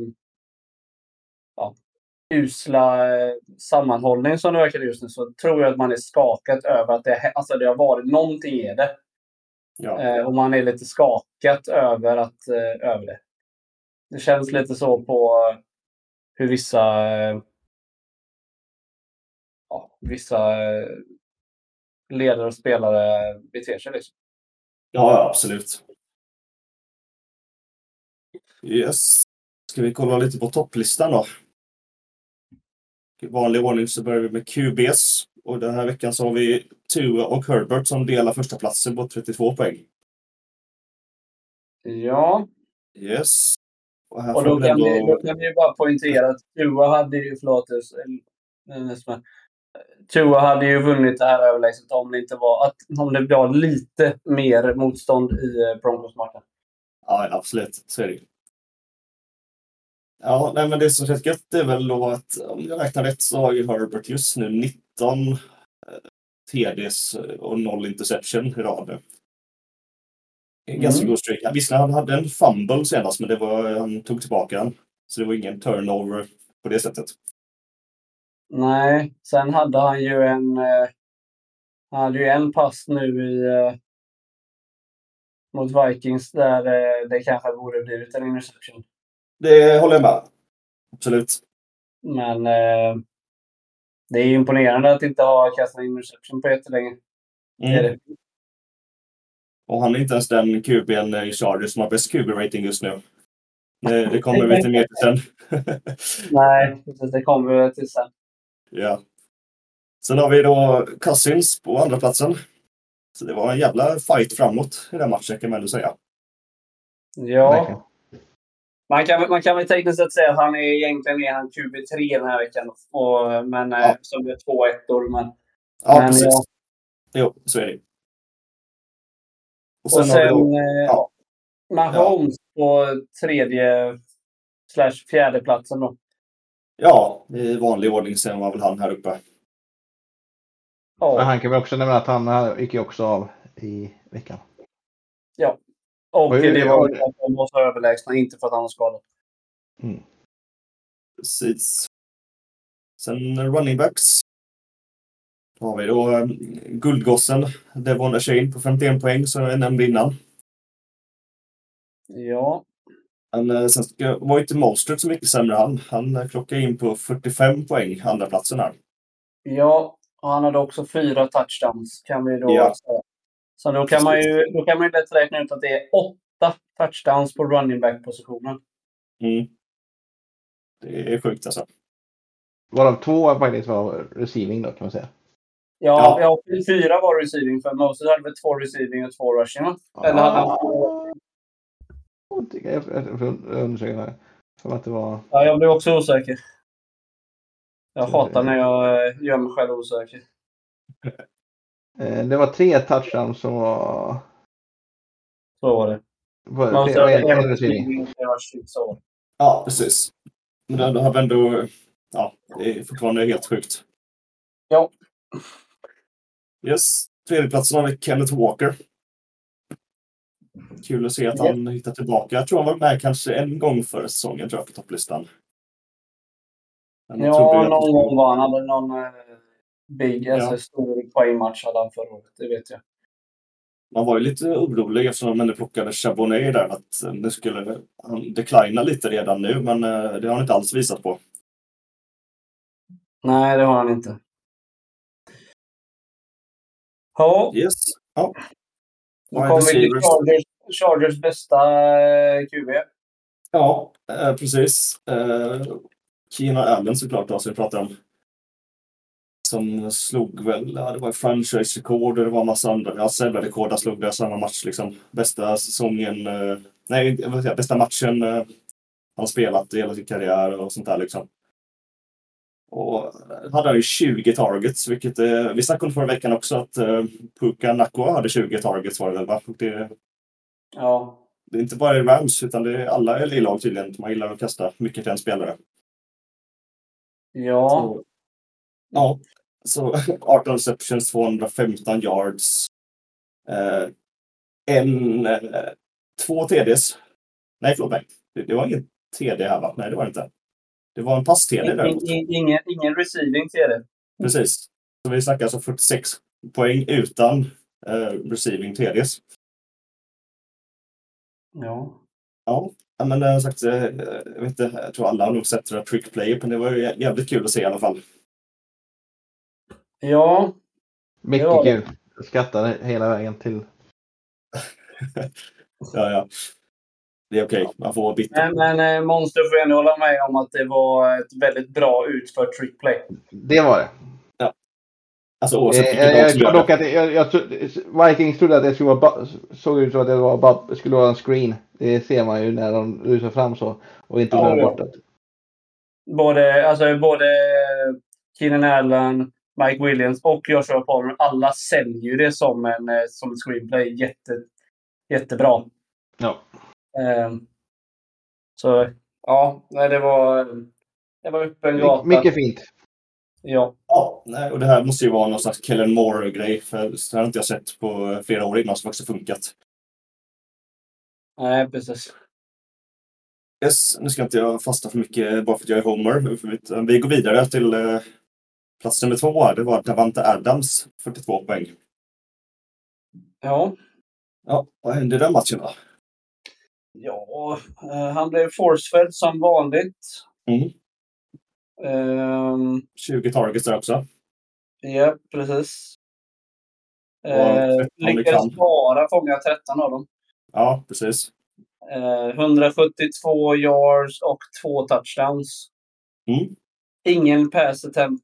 usla eh, sammanhållning som det verkar just nu så tror jag att man är skakat över att det, alltså det har varit någonting i det. Ja. Eh, och man är lite skakat över, att, eh, över det. Det känns lite så på hur vissa, eh, ja, vissa eh, ledare och spelare beter sig. Liksom. ja, absolut. Yes. Ska vi kolla lite på topplistan då? Vanlig ordning så börjar vi med QBs. Och den här veckan så har vi Tua och Herbert som delar första platsen på 32 poäng. Ja, Yes. Och och då vi kan, vi, ändå... då kan vi bara poängtera att Tua hade ju, förlåt, eh, eh, Tua hade ju vunnit det här överlägset om det inte var att om det var lite mer motstånd i eh, Broncos-matchen. Ja, absolut. Så är det. Ja, nej, men det som känns gött är väl då att om jag räknar rätt så har ju Herbert just nu 19 eh, TDs och noll interception i rad. Ganska Mm. god streak. Ja, Visserligen han hade en fumble senast, men det var, han tog tillbaka den. Så det var ingen turnover på det sättet. Nej, sen hade han ju en, eh, han hade ju en pass nu i eh, mot Vikings där eh, det kanske borde blivit en interception. Det håller jag med. Absolut. Men eh, det är imponerande att inte ha kastat en interception på jättelänge. Det är Mm. det. Och han är inte ens den QB'n i Chargers som har bäst QB-rating just nu. Det, det kommer vi till mer till sen. Nej, det kommer vi till sen. Ja. Sen har vi då Cousins på andra platsen. Så det var en jävla fight framåt i den matchen kan man ändå säga. Ja. Man kan, man kan väl tekniskt sett säga att han är egentligen är han QB3 den här veckan. Och, men eh, Ja. som är två ettor. Men, Ja, Men precis. ja. Jo, så är det. Och och sen, har vi sen då, eh, ja. Mahomes på tredje slash fjärde platsen då. ja, i vanlig ordning sen var väl han här uppe. Men Ja, han kan väl också nämna att han här gick ju också av i veckan. Och Oj, det var att de var så överlägsna, inte för att han var skadad. Precis. Sen running backs. Då har vi då eh, guldgossen Devon Shane på 51 poäng som jag nämnde innan. Ja, Men eh, sen ska, var inte Mostert så mycket sämre han. Han eh, klockade in på 45 poäng, andra platsen här. ja, och han hade också fyra touchdowns kan vi då Ja. säga. Så då kan, man ju, då kan man ju lätt räkna ut att det är åtta touchdowns på running back-positionen. Mm. Det är sjukt alltså. Varav två faktiskt var receiving då kan man säga. Ja, Ja. ja. fyra var receiving för Moses hade väl två receiving och två rushing va? Eller hade han två? Jag jag- jag får undersöka det. Som att det var... Ja, jag blev också osäker. Jag hatar när jag eh, gör mig själv osäker. Eh, Det var tre touchdowns som var... Så var det. var Moses tre, hade en, en en var det. Ja, precis. Men då, då har vi ändå... Ja, det är fortfarande helt sjukt. Ja. Yes. Tredjeplatsen har vi Kenneth Walker. Kul att se att han hittar tillbaka. Jag tror han var med kanske en gång förra säsongen tror jag, på topplistan. Men Ja, någon gång var han. hade någon eh, big, alltså Ja. stor poängmatch hade han förra året. Det vet jag. Man var ju lite orolig eftersom ändå plockade Chabonnet där. Att eh, det skulle han declina lite redan nu, men eh, det har han inte alls visat på. Nej, det har han inte. Ja, Yes. Ja. nu kommer vi till. Chargers, Chargers bästa eh, QB. Ja, precis. Keenan Allen såklart då, som vi pratade om. Som slog väl, ja, det var franchise-rekord och det var en massa andra, ja, rekord han slog det samma match liksom. Bästa säsongen, eh, nej, jag vill säga, bästa matchen eh, han spelat i hela sin karriär och sånt där liksom. Och eh, hade han ju 20 targets, vilket eh, vi snackade om förra veckan också att eh, Puka Nakua hade 20 targets var det väl va? Det, Ja, det är inte bara i Rams, utan det är alla i lag tydligen. Man gillar att kasta mycket till en spelare. ja. Så, ja, så 18 receptions, 215 yards. Eh, en, eh, två TDs. Nej, förlåt mig. Det, det var ingen TD här va? Nej, det var det inte. Det var en pass-TD däremot. In- in- Ingen, ingen receiving det. Precis. Så vi snackar alltså 46 poäng utan eh, receiving TDs. Ja. Ja, men eh, sagt, eh, jag, vet inte, jag tror alla har nog sett det där trick play, men det var ju jä- jävligt kul att se i alla fall. Ja, Mycket Ja. kul. Jag skrattade hela vägen till... Ja, ja. Det är okej, man får vara bitter. men, men eh, Monster får ändå hålla med om att det var ett väldigt bra utfört trick play. Det var det. Alltså Eh, oavsett vilket jag, lag jag dock att jag, jag, Vikings trodde att det skulle vara, såg ut som att det var, bara, skulle vara en screen. Det ser man ju när de rusar fram så. Och inte Ja, glömmer ja. bort det. Både, alltså, både Keenan Allen, Mike Williams och Joshua Palmer. Alla säljer ju det som en eh, som ett screenplay. Jätte, jättebra. Ja. Ehm, så ja, nej, det var, det var öppen gata. Mycket fint. Ja. Ja, nej, och det här måste ju vara någon slags Kellen Moore-grej, för det har inte jag sett på flera år innan som faktiskt funkat. Nej, precis. Yes, nu ska inte jag fasta för mycket bara för att jag är Homer. Vi går vidare till eh, plats nummer två. Det var Davante Adams, 42 poäng. Ja. Ja, vad hände i den matchen då? Ja, eh, han blev forcefed som vanligt. Mm. Ehm, 20 targets där också. ja, precis. Ja, 13 i lyckades bara fånga 13 av dem. Ja, precis. Eh, 172 yards och två touchdowns. Mm. Ingen pass attempt.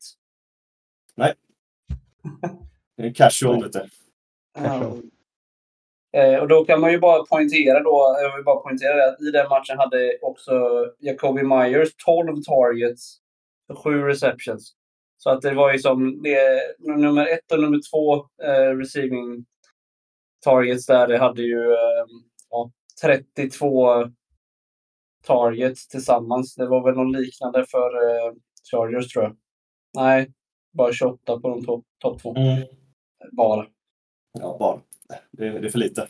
Det är Casual lite. Casual. Eh, och då kan man ju bara poängtera då, jag vill bara poängtera det, att i den matchen hade också Jacoby Myers 12 targets för 7 receptions. Så att det var ju som det, nummer ett och nummer två eh, receiving targets där, det hade ju eh, ja, 32 targets tillsammans. Det var väl något liknande för eh, Chargers tror jag. Nej, bara 28 på de topp top två. Mm. Bara. Ja, bara. Det, det är för lite.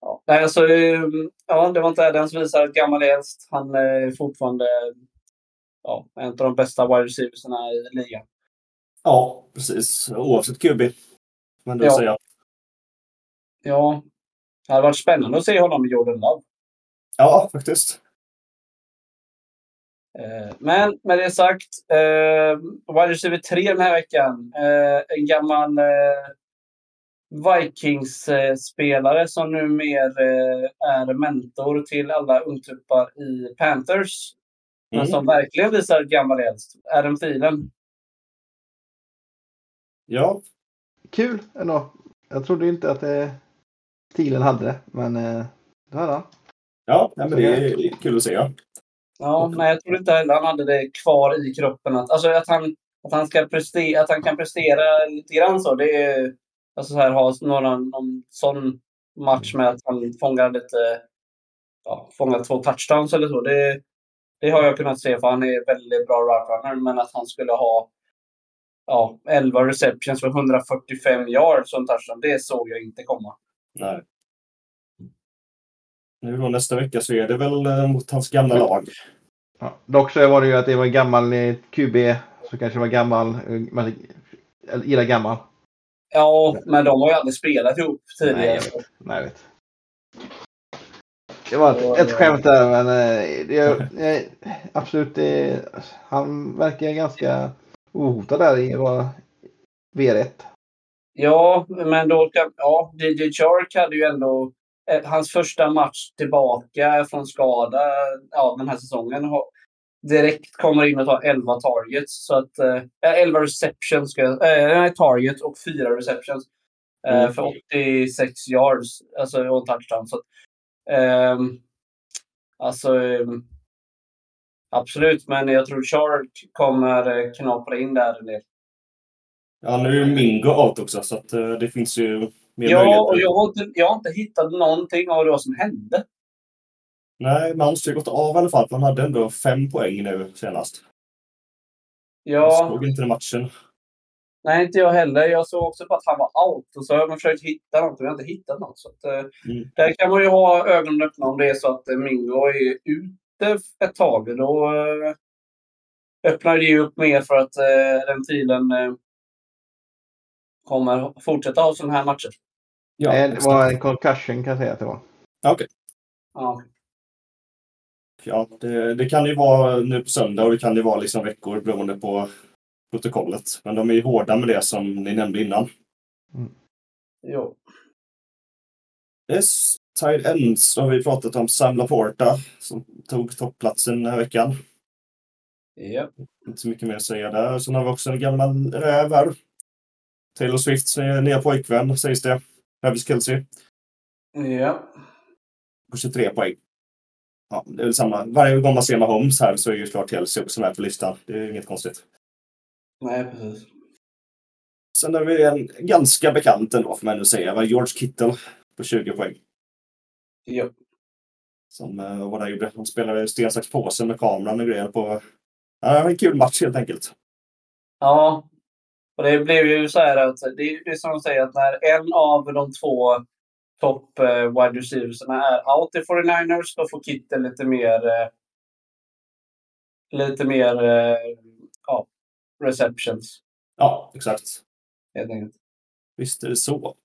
Ja. Nej, alltså, eh, ja, det var inte Adams visar gammal äldst. Han är fortfarande ja, en av de bästa wide receiversna i ligan. Ja, precis. Oavsett QB. Men det Ja. säga. Ja, det hade varit spännande att se honom med Jordan Love. Ja, faktiskt. Eh, Men med det sagt, eh, wide receiver 3 den här veckan. Eh, en gammal eh, Vikings-spelare som numera eh, är mentor till alla ungtuppar i Panthers. Men Mm. som verkligen visar gammal äldst. Adam Thielen. Ja, kul ändå. Jag trodde inte att eh, stilen hade det, men eh, det hade han. Ja, men det är kul att se. Ja. Nej, jag tror inte heller han hade det kvar i kroppen. Att, alltså att han, att han, ska prestera, att han kan prestera lite grann så. Det är, alltså så här, ha några, någon sån match med att han fångar lite, ja, fångar två touchdowns eller så. Det, det har jag kunnat se för han är väldigt bra route runner. Men att han skulle ha ja, 11 receptions för 145 yards som touchdown, det såg jag inte komma. Nej. Nu då nästa vecka så är det väl eh, mot hans gamla lag. Ja. Dock så var det ju att det var en gammal eh, QB, så kanske var gammal, eh, man gillar gammal. Ja, men de har ju aldrig spelat ihop tidigare. Nej, jag vet. Nej, jag vet. Det var ett, ett skämt där, men det, det, absolut, det, han verkar ganska ohotad där i vad V1. Ja, men då ja, DJ Chark hade ju ändå hans första match tillbaka från skada ja, den här säsongen. Direkt kommer in och tar 11 targets. Så att, eh, 11 receptions, ska eh, target och 4 receptions. Eh, mm. För 86 yards, alltså och touchdown. Så att, eh, alltså, ehm, absolut, men jag tror Shark kommer eh, knapra in där en del. Ja, nu är Mingo out också, så att, eh, det finns ju mer Ja, och jag har, inte, jag har inte hittat någonting av vad som hände. Nej, men måste ju gått av i alla fall, han hade ändå fem poäng nu senast. Ja. Jag såg inte den matchen. Nej, inte jag heller. Jag såg också på att han var out och så har man försökt hitta något och jag har inte hittat något. Så att, eh, mm. Där kan man ju ha ögonen öppna om det är så att eh, Mingo är ute ett tag. Då eh, öppnar det upp mer för att den eh, kommer fortsätta ha sådana här matcher. Ja, det var en concussion kan jag säga att det var. Okej. Okay. Ja ja, det, det, kan ju vara nu på söndag och det kan ju vara liksom veckor beroende på protokollet. Men de är ju hårda med det som ni nämnde innan. Mm. Jo. Yes, Tide Ends har vi pratat om. Sam Laporta som tog toppplatsen den här veckan. Ja. Inte så mycket mer att säga där. Sen har vi också en gammal räv här. Taylor Swifts nya pojkvän sägs det. Travis Kelce. Ja. På 23 poäng ja, det är samma. Varje gång man ser Mahomes här så är ju klart Chelsea också med på listan. Det är inget konstigt. Nej, precis. Sen har vi en ganska bekant ändå, får man ändå säga. var George Kittle på 20 poäng. Ja. Som uh, vad det gjorde. De spelade sten, sax, påse med kameran och grejer på... Ja, en kul match helt enkelt. Ja. Och det blev ju så här att det är, det är som de säger att när en av de två topp eh, wide receiversarna är out i 49ers, då får Kittel lite mer eh, lite mer eh, ja, receptions. Ja, exakt. Helt enkelt. Visst är det så.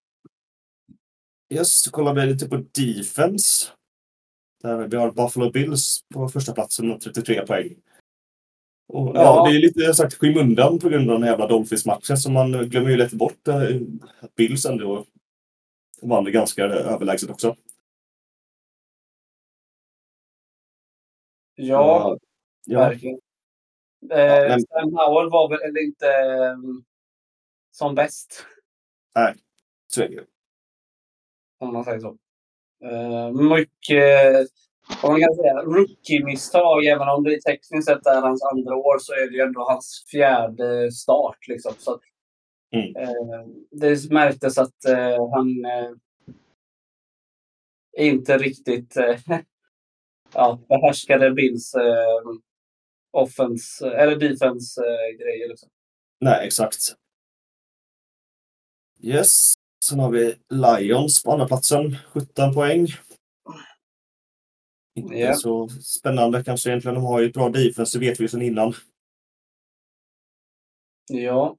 Yes, så kollar vi lite på defense. Där vi har Buffalo Bills på första platsen med 33 poäng. Och, ja. ja. det är lite sagt skymundan på grund av den jävla Dolphins-matchen så man glömmer ju lätt bort att Bills ändå vann det ganska överlägset också. Ja, ja. verkligen. Eh, ja, men... Sam Howell var väl inte um, som bäst? Nej, så är det ju. Om man säger så. Uh, mycket, om man kan säga, rookie-misstag. Även om det tekniskt sett är hans andra år så är det ju ändå hans fjärde start. Liksom. Så att, Mm. Eh, det märktes att eh, han eh, inte riktigt ja, behärskade Bills offense eller defense grejer. Liksom. Nej, exakt. Yes. Sen har vi Lions på andra platsen 17 poäng. Inte yeah. så spännande kanske egentligen. De har ju ett bra defense, det vet vi sedan innan. Ja.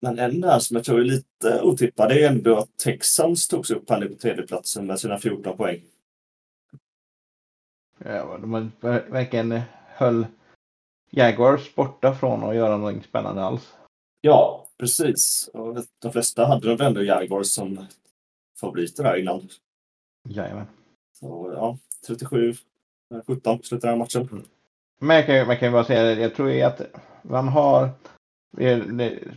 Men en där som jag tror är lite otippad är ändå att Texans togs upp här nu på tredjeplatsen med sina 14 poäng. Ja, de verkligen höll Jaguars borta från att göra något spännande alls. Ja, precis. Och de flesta hade nog ändå Jaguars som favoriter där innan. Jajamän. Så ja, 37 17 slutar den här matchen. Mm. Men jag kan, man kan ju bara säga det, jag tror ju att man har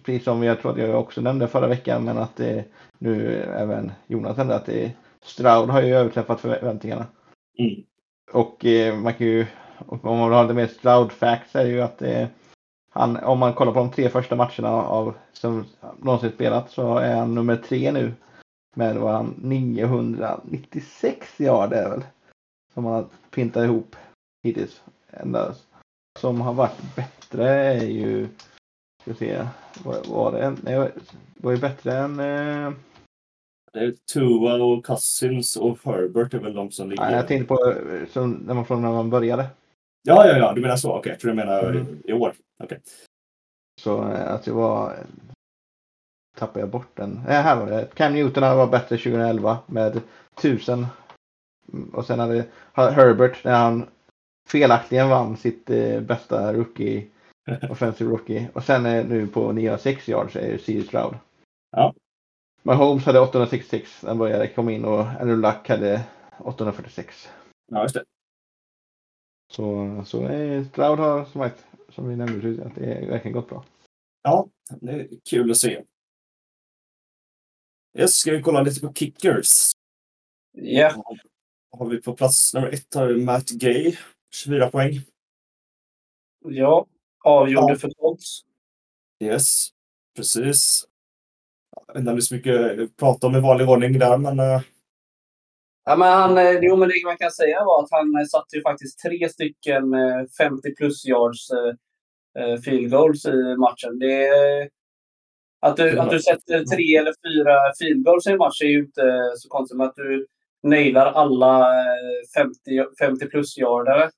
Precis som jag tror att jag också nämnde förra veckan, men att det nu även Jonas nämnde att det, Stroud har ju överträffat förväntningarna. Mm. Och eh, man kan ju, om man vill ha lite mer Stroud facts är ju att eh, han, om man kollar på de tre första matcherna av, som någonsin spelat så är han nummer tre nu. Med vad han 996 yarder är väl. Som han har pintat ihop hittills. Enda som har varit bättre är ju, ska se, var, var det, nej, var ju bättre än eh, Det är Tua och Cousins och Herbert är väl de som ligger... Nej, jag tänkte på eh, som, när, man, från när man började. Ja, ja, ja, du menar så. Okej, jag tror du menar Mm. i år. Okej. Så eh, att det var... Tappade jag bort den. Ja, här var det. Cam Newton var bättre 2011 med 1000. Och sen hade Herbert när han felaktigen vann sitt eh, bästa rookie, offensive rookie. Och sen eh, nu på 906 yards är det C.J. Stroud. Ja. Mahomes hade 866 när han började komma in och Andrew Luck hade 846. Ja, just det. Så, så eh, Stroud har som, sagt, som vi nämnde förut, att det är verkligen gått bra. Ja, det är kul att se. Yes, ska vi kolla lite på kickers? Ja, Har vi på plats nummer ett har vi Matt Gay, 24 poäng. ja. Avgjorde Ja. för Colts. Yes, precis. Jag vet inte så mycket att prata om i vanlig ordning där, men eh, Ja, men han, eh, jo, men det man kan säga var att han eh, satte ju faktiskt tre stycken eh, 50 plus yards eh, eh, field goals i matchen. Det, att, du, att du sätter tre eller fyra field goals i en match är ju inte så konstigt. Men att du nailar alla eh, 50, 50 plus yardare.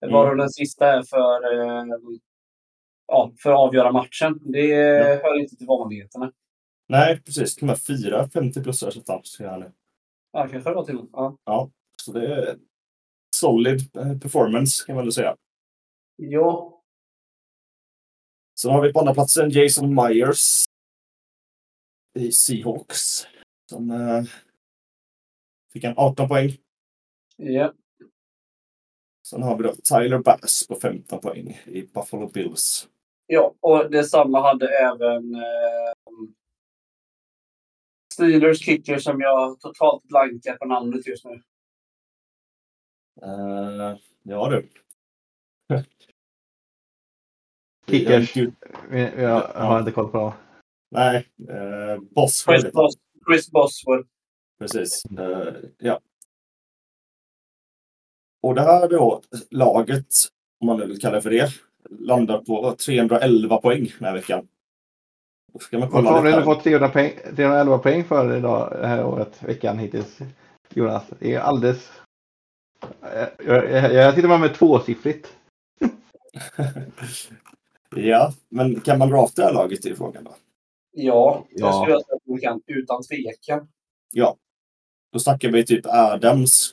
Varav den sista är för, eh, ja, för att avgöra matchen. Det hör inte till vanligheterna. nej, precis. De här fyra 50 plussare som nu. Ja, kanske det var till och med. Ja. Så det är solid eh, performance kan man väl säga. Jo, Sen har vi på andra platsen Jason Myers i Seahawks. Som fick en 18 poäng. ja. Sen har vi då Tyler Bass på 15 poäng i Buffalo Bills. Ja, och detsamma hade även eh, Steelers kicker som jag totalt blankar på namnet just nu. Eh, ja du. Kickers. Jag- Jag har inte koll på dem. Nej, eh, Boswell. Chris, Bos Chris Boswell. Precis. Eh, ja. Och det här då, laget, om man nu vill kalla det för det, landar på 311 poäng den här veckan. Då ska man Vad har du här. fått 300 poäng, 311 poäng för idag, det här året, veckan hittills? Jonas, det är alldeles... Jag, jag, jag sitter bara med tvåsiffrigt. ja, men kan man drafta det här laget i frågan då? Ja, det Ja. skulle jag säga att man kan utan tvekan. Ja. Då snackar vi typ Adams,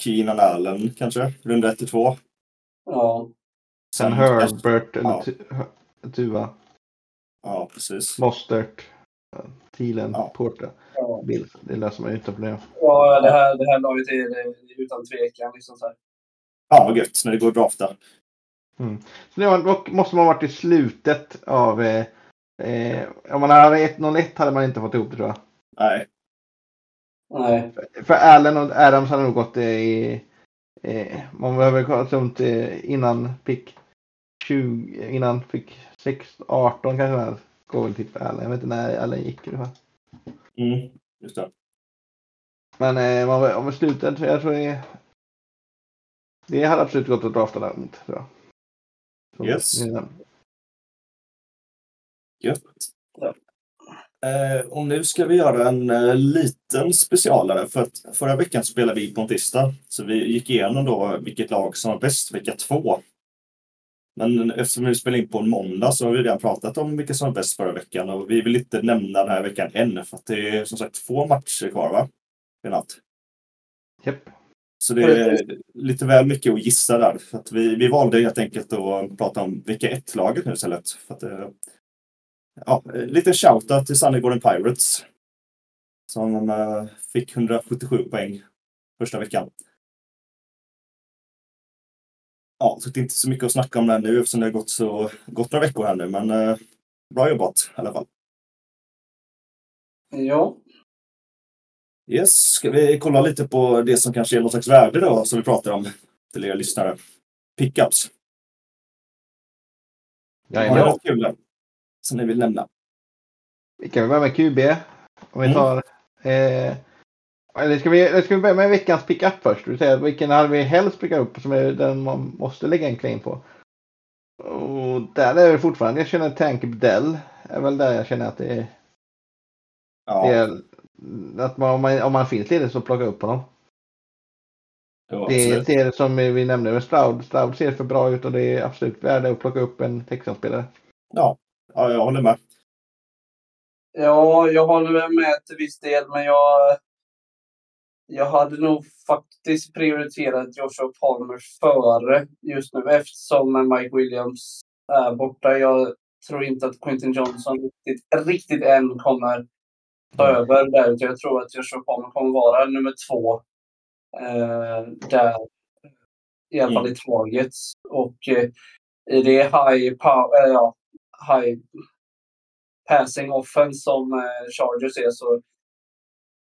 Keenan Allen kanske, runda 1 till 2. Ja, Sen Herbert eller Ja. Tu- Tuva, Ja, precis. Mostert, Thielen, Ja. Porter, ja. Bill. Det löser man ju utan problem. ja det, här, det här laget är det utan tvekan. Liksom så här. Ja, vad gött när det går att drafta. Så det var, dock måste man varit i slutet av... Eh, eh, om man hade 1-0-1 hade man inte fått ihop det tror jag. Nej, Nej. För Allen och Adams hade nog gått i... Eh, man behöver kolla runt eh, innan pick 20, innan pick 6, 18 kanske går väl till Allen. Jag vet inte när Allen gick ungefär. mm, just det. Men eh, man, om vi slutet, jag tror det... Det hade absolut gått att drafta däremot. Tror jag. Så, Yes. Gött. Eh, och nu ska vi göra en eh, liten specialare. För att förra veckan spelade vi på en tisdag. Så vi gick igenom då vilket lag som var bäst vecka två. Men eftersom vi spelar in på en måndag så har vi redan pratat om vilka som var bäst förra veckan. Och vi vill inte nämna den här veckan än. För att det är som sagt två matcher kvar va? I natt. Japp. Så det är lite väl mycket att gissa där. För att vi, vi valde helt enkelt att prata om vecka ett-laget nu istället. För att, eh, ja, lite shoutout till Sannegården Pirates. Som eh, fick 177 poäng första veckan. Ja, så det är inte så mycket att snacka om det nu eftersom det har gått, så, gått några veckor här nu. Men eh, bra jobbat i alla fall. Ja. Yes, ska vi kolla lite på det som kanske är någon slags värde då, som vi pratar om till er lyssnare. Pickups. Har ni Jajamän. något kul? Som ni vill nämna? Vi kan börja med QB. Om vi Mm. tar... Eh, eller ska vi, ska vi börja med veckans pickup först? Du säga, vilken hade vi helst pickat upp som är den man måste lägga en claim på? Och där är det fortfarande, jag känner Tank Bdell är väl där jag känner att det är, Ja, det är att man, om, man, om man finns ledig så plocka upp honom. jo, Det absolut. ser som vi nämnde med Stroud. Stroud ser för bra ut och det är absolut värde att plocka upp en Texans-spelare. Ja, ja, jag håller med. Ja, jag håller med till viss del, men jag, jag hade nog faktiskt prioriterat Joshua Palmer före just nu eftersom Mike Williams är borta. Jag tror inte att Quentin Johnson riktigt, riktigt än kommer ta över där. Jag tror att Joshua Palmer kommer vara nummer två eh, där. I alla fall i Targets. Och eh, i det high, power, eh, ja, high passing offense som eh, Chargers är så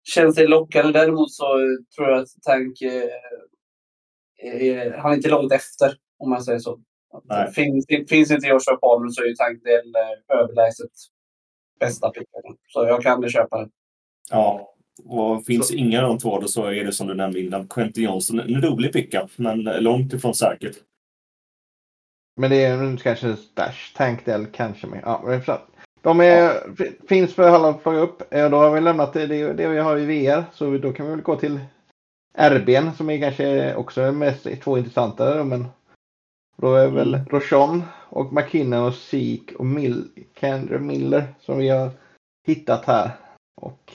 känns det lockande. Däremot så tror jag att Tank eh, är, han är inte långt efter om man säger så. Finns, finns inte Joshua Palmer så är ju Tank den eh, överlägset bästa picken. Så jag kan köpa den. Ja, och finns ingen av de två då så är det som du nämnde innan, Quentin Johnson. En rolig pickup, men långt ifrån säkert. Men det är kanske Stash, Tank Dell kanske med. Ja, men de är, f- finns för alla att plocka upp. Eh, Då har vi lämnat det, det, vi har i VR. Så då kan vi väl gå till RBn som är kanske också mest två intressantare. då, Men då är väl Mm. Rochon och McKinnon och Seek och Mill, Kendra Miller som vi har hittat här. Och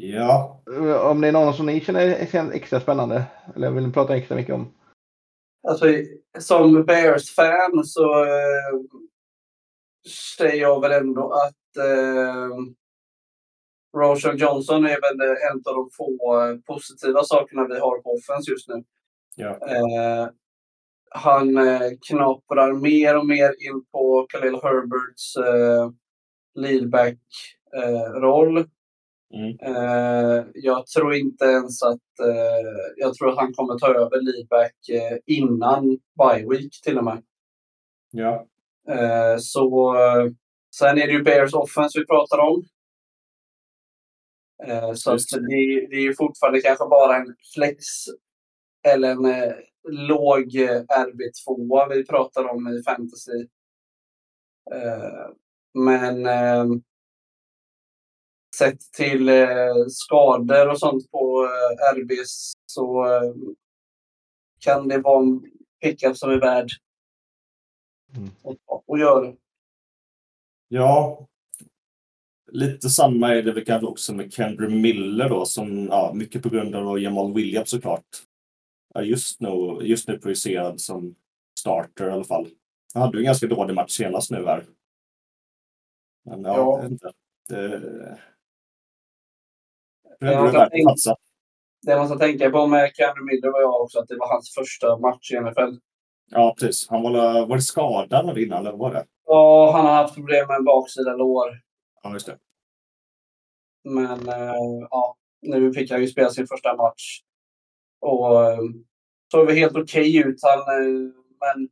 Ja, om det är någon som ni känner känns extra spännande eller vill prata extra mycket om? Alltså, som Bears-fan så eh, säger jag väl ändå att eh, Roshan Johnson är väl en av de få eh, positiva sakerna vi har på offense just nu. ja, Eh, han eh, knaprar mer och mer in på Khalil Herberts eh, leadback-roll. Mm, Eh, jag tror inte ens att... Eh, jag tror att han kommer ta över leadback eh, innan bye week till och med. ja, Eh, så eh, sen är det ju Bears offense vi pratar om. Så Just det. det, är ju fortfarande kanske bara en flex eller en låg eh, RB2 vi pratar om i fantasy. Men sett till eh, skador och sånt på eh, RBs så eh, kan det vara en pickup som är värd Mm. att, att göra. ja. Lite samma är det väl kanske också med Kendra Miller då, som ja, mycket på grund av Jamal Williams såklart. Är just nu, just nu projicerad som starter i alla fall. Han hade ju en ganska dålig match senast nu här. Men ja, Ja. Det... Det man ska tänka på med Cameron Miller var jag också att det var hans första match i NFL. Ja, precis. Han var, var skadad innan, eller var det? Ja, han har haft problem med en baksida lår. Ja, just det. Men eh, ja, nu fick han ju spela sin första match. Och eh, såg väl helt okej ut. Han, eh, men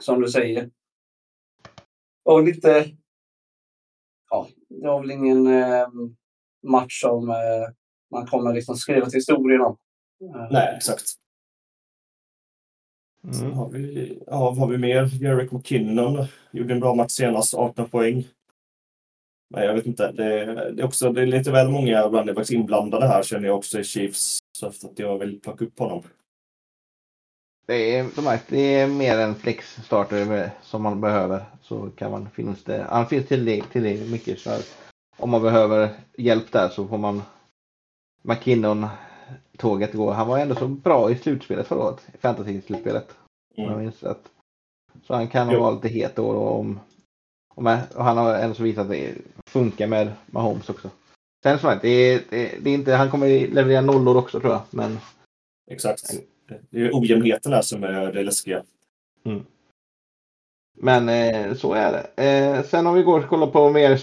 som du säger. Och lite... Ja, det var väl ingen eh, match som eh, man kommer liksom skriva till historien om. Eh, Nej, exakt. Sen Mm. har vi, ja, vad har vi mer? Jerick McKinnon gjorde en bra match senast, 18 poäng. Men jag vet inte, det, det, är också, det är lite väl många running backs inblandade här känner jag också i Chiefs. Så att jag vill plocka upp honom. Det är, som sagt, det är mer en flex-starter som man behöver. Så kan man, finns det, han finns tillräckligt till mycket. Så om man behöver hjälp där så får man McKinnon-tåget gå. Han var ändå så bra i slutspelet förra året. Fantasy-slutspelet. om Mm. Så han kan Jo. vara lite het då. Och, om, och, med, och han har ändå så visat att det funkar med Mahomes också. Sen som sagt, det är, det, det är inte, han kommer leverera nollor också tror jag. Men Exakt. Det är ojämnheten här som är det läskiga. Men eh, så är det. Eh, sen om vi går och kollar på mer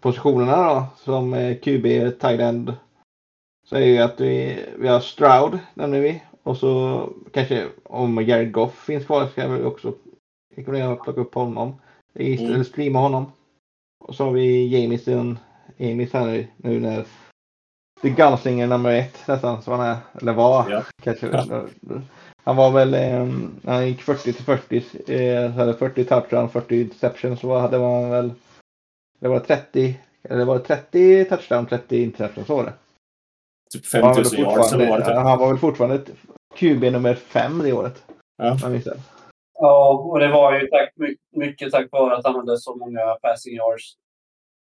streamingpositionerna då, som QB, tight end. Så är ju att vi, vi har Stroud, nämner vi. Och så kanske om Jared Goff finns kvar ska vi också rekommendera att plocka upp honom. Mm. Eller streama honom. Och så har vi Jamison, Jamis här nu, nu när The Gunslinger nummer ett nästan, som han är, eller var Ja. kanske. Han var väl, när han gick 40 till 40, eh, så hade 40 touchdown, 40 interception, så hade man väl, det var 30, eller var det 30 touchdown, 30 interception, så var det. Typ Han var, väl 5000 yards eller vad det fortfarande, typ. han var väl fortfarande QB nummer fem det året. Ja. om. Ja, och det var ju tack, my- mycket tack vare att han hade så många passing yards.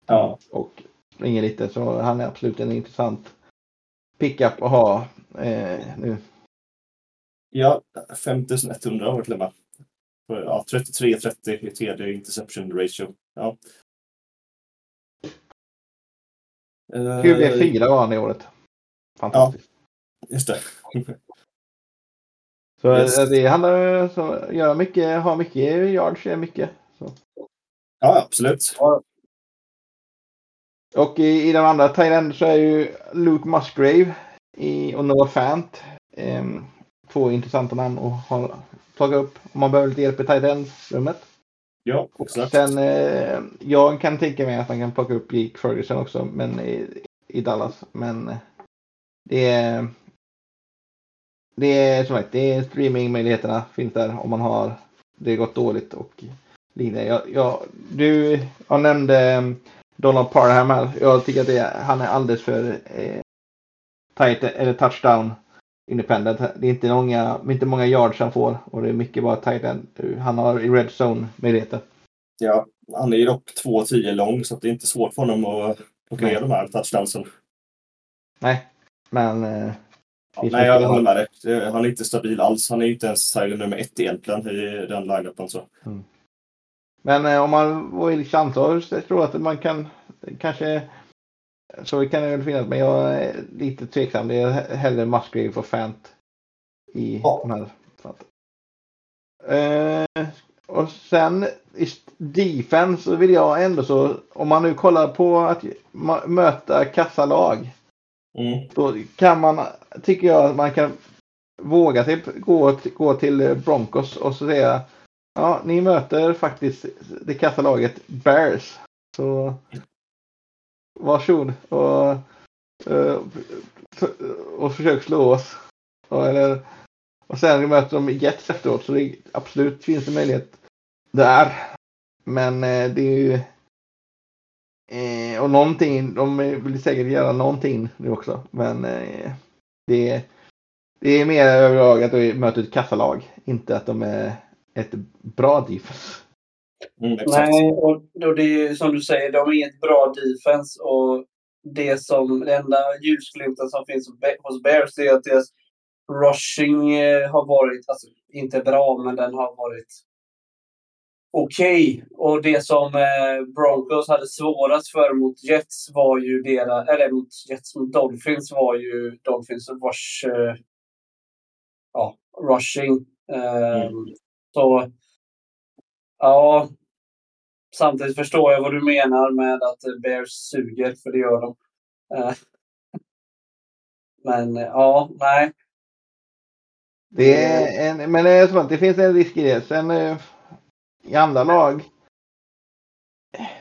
Ja. Och springer lite, så han är absolut en intressant pickup att ha eh, nu. Ja, 5100 har varit lemma. Ja, 33-30 i tredje interception ratio. Ja. Eh, QB 4 var han det året. Fantastiskt. Just det. Så Yes. eh, det handlar om att göra mycket, ha mycket yards, är mycket. Så. Ja, absolut. Och i, i de andra Thailand så är ju Luke Musgrave i, och Noah Fant. ehm, två intressanta namn att ha, plocka upp om man behöver lite hjälp i Thailand-rummet. Ja, exakt. sen, eh, jag kan tänka mig att man kan plocka upp Jake Ferguson också men i, i Dallas. Men eh, det är, det är som sagt, det är streamingmöjligheterna finns där om man har det gått dåligt och liknande. Jag, jag, du, jag nämnde eh, Donald Parham här. Jag tycker att det, han är alldeles för eh, tight, eller touchdown independent. Det är inte många, inte många yards han får och det är mycket bara tight end. Han har i red zone möjligheter. Ja, han är ju dock 2,10 lång så det är inte svårt för honom att plocka ner de här touchdownsen. Nej, men eh, Ja, nej, jag håller med dig. Han är inte stabil alls. Han är inte ens Tyler nummer ett egentligen i den line-upen. Så. Men eh, om man vill chansa så tror jag att man kan kanske så kan det väl finnas men jag är lite tveksam. Det är hellre Musgrave och Fant i Ja. de här. Eh, och sen i defense så vill jag ändå så om man nu kollar på att möta kassalag Mm. då kan man, tycker jag, att man kan våga sig gå, gå till Broncos och så säga ja, ni möter faktiskt det kassalaget Bears. Så varsågod och, eh, och försök slå oss. Och, eller, och sen möter de Jets efteråt så det absolut finns en möjlighet där. Men eh, det är ju eh, och någonting, de vill säkert göra någonting nu också. Men det, det är mer överlag att de möter ett kassalag. Inte att de är ett bra defense. Mm. Nej, och, och det är som du säger, de är ett bra defense. Och det som, den enda ljusglimten som finns hos Bears är att deras rushing eh, har varit, alltså inte bra, men den har varit okej. Och det som eh, Broncos hade svårast för mot Jets var ju deras, eller mot Jets, mot Dolphins var ju Dolphins rush, eh, ja, rushing. Eh, Så ja, samtidigt förstår jag vad du menar med att Bears suger, för det gör de. Eh, men ja, nej. Det är en, men det, är sånt, det finns en risk i det. Sen eh, i andra lag.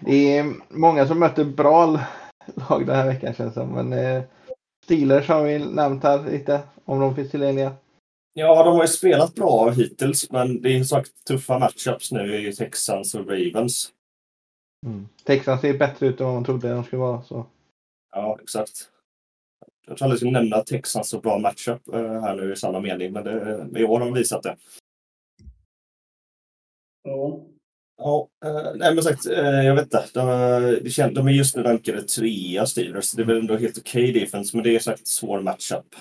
Det är många som möter bra lag den här veckan känns det som. Men eh, Steelers har vi nämnt här lite. Om de finns tillgängliga. Ja, de har ju spelat bra hittills, men det är som sagt tuffa matchups nu i Texans och Ravens. Mm. Texans ser bättre ut än vad man trodde de skulle vara. Så. Ja, exakt. Jag tror aldrig jag skulle nämna Texans så bra matchup eh, här nu i samma mening, men det, i år har de visat det. Ja. Ja, eh, nej men sagt, eh, jag vet inte. De, det känd, de är just nu rankade trea Steelers. Det är väl ändå helt okej defense, men det är sagt svår matchup.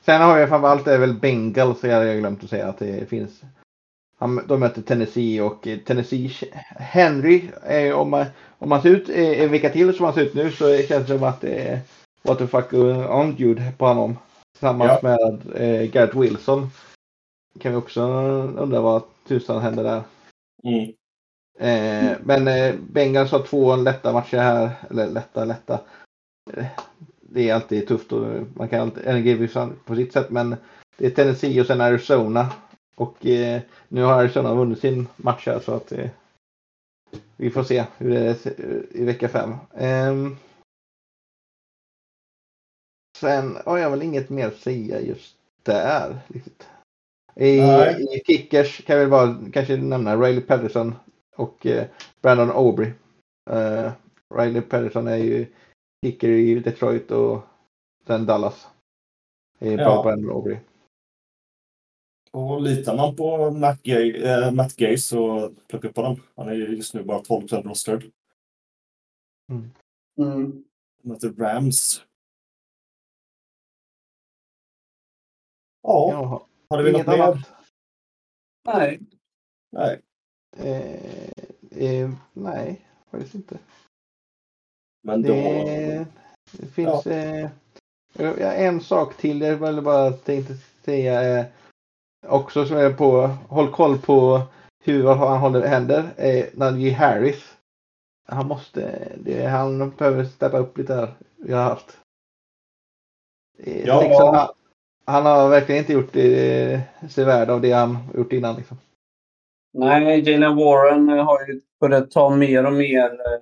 Sen har jag framförallt är väl Bengals, så jag glömt att säga att det finns. Han, de möter Tennessee och eh, Tennessee Henry, är, om, man, om man ser ut eh, en vecka till som han ser ut nu så känns det som att det är what the fuck on på honom. Tillsammans med eh, Garrett Wilson. Kan vi också undra vad tusan händer där. Mm. Eh, men eh, Bengals har två lätta matcher här. Eller lätta, lätta. Eh, det är alltid tufft och man kan alltid, givetvis på sitt sätt. Men det är Tennessee och sen Arizona. Och eh, nu har Arizona vunnit sin match här så att eh, vi får se hur det är i vecka fem. Ehm. sen har jag väl inget mer att säga just där. Riktigt. I, Nej. I kickers kan väl bara kanske nämna Riley Patterson och eh, Brandon Aubrey. Eh, Riley Patterson är ju kicker i Detroit och sen Dallas. Det är bra Ja. Brandon Aubrey. Och litar man på Matt Gay, äh, Matt Gay så plocka upp honom. Han är ju just nu bara 12 roster. Mm. Möter Rams. Ja, Jaha. hade vi något mer? annat? Nej. Nej. Eh, eh, nej, faktiskt inte. Men då... Det, det finns eh, ja, en sak till jag ville bara tänkte säga. Eh, också som är på, håll koll på hur han håller händer. Eh, Najee Harris. Han måste, det, han behöver steppa upp lite här. Vi har haft. Eh, Ja. en halv- han har verkligen inte gjort eh, sig värd av det han gjort innan. Liksom. Nej, Jalen Warren eh, har ju börjat ta mer och mer eh,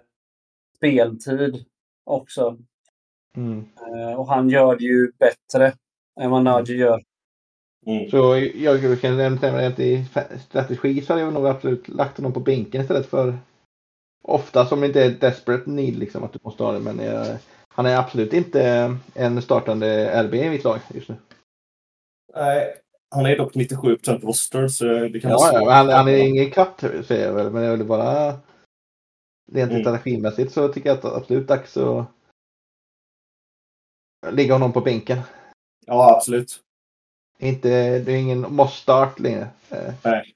speltid också. Mm. Eh, och han gör det ju bättre än vad Najee gör. Mm. Så jag kan nämna att i strategi så hade jag nog absolut lagt honom på bänken istället för ofta som inte är desperate need liksom att du måste ha det. Men jag, han är absolut inte en startande RB i mitt lag just nu. Nej, han är dock 97 roster så det kan Ja, vara ja, han, han är ingen katt säger jag väl. Men jag vill bara rent Mm. strategimässigt så tycker jag att absolut dags att ligga honom på bänken. Ja, absolut. Inte, det är ingen must start längre. Eh, Nej.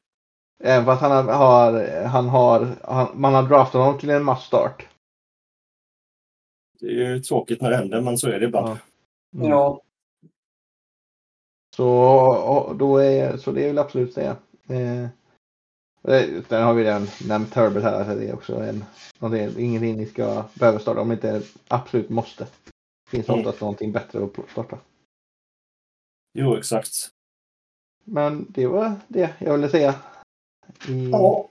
Även fast han har, han har, han, man har draftat honom till en must start. Det är ju tråkigt när det händer, men så är det ibland. Ja. Mm. Ja. Så, då är, så det vill jag absolut säga. Eh, sen har vi redan nämnt Herbert här. Så det är också en, någonting, ingenting ni ska behöva starta om det inte absolut måste. Det finns Mm. oftast någonting bättre att starta. Jo, exakt. Men det var det jag ville säga. I, Ja.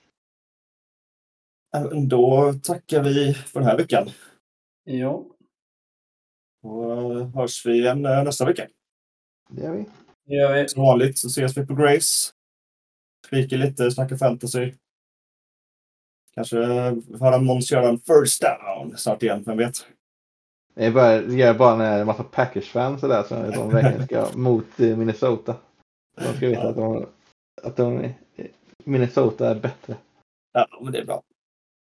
Då tackar vi för den här veckan. Jo, Och eh, hörs vi igen eh, nästa vecka. Det gör vi. det gör vi. Som vanligt så ses vi på Grace. Skriker lite, snackar fantasy. Kanske eh, höra Måns göra en first down snart igen, vem vet? Det är bara, det är bara när en massa Packers-fans där som de verkligen ska mot eh, Minnesota. De ska veta att, de, att de, Minnesota är bättre. Ja, men det är bra.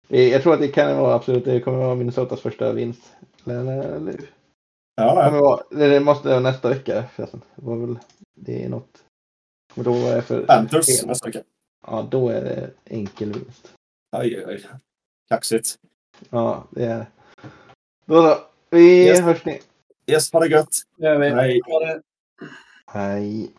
Eh, Jag tror att det kan vara absolut, det kommer vara Minnesotas första vinst. Eller, eller, det, Ja, ja. vara, det måste vara nästa vecka förresten. Det var väl, det är något. Och då är det för, Panthers nästa vecka. Ja, då är det enkel vinst. Oj, oj, oj. Kaxigt. Ja, det är. Då så. Vi Yes. hörs ni. Yes, ha det gött. Det gör vi. Hej. Hej.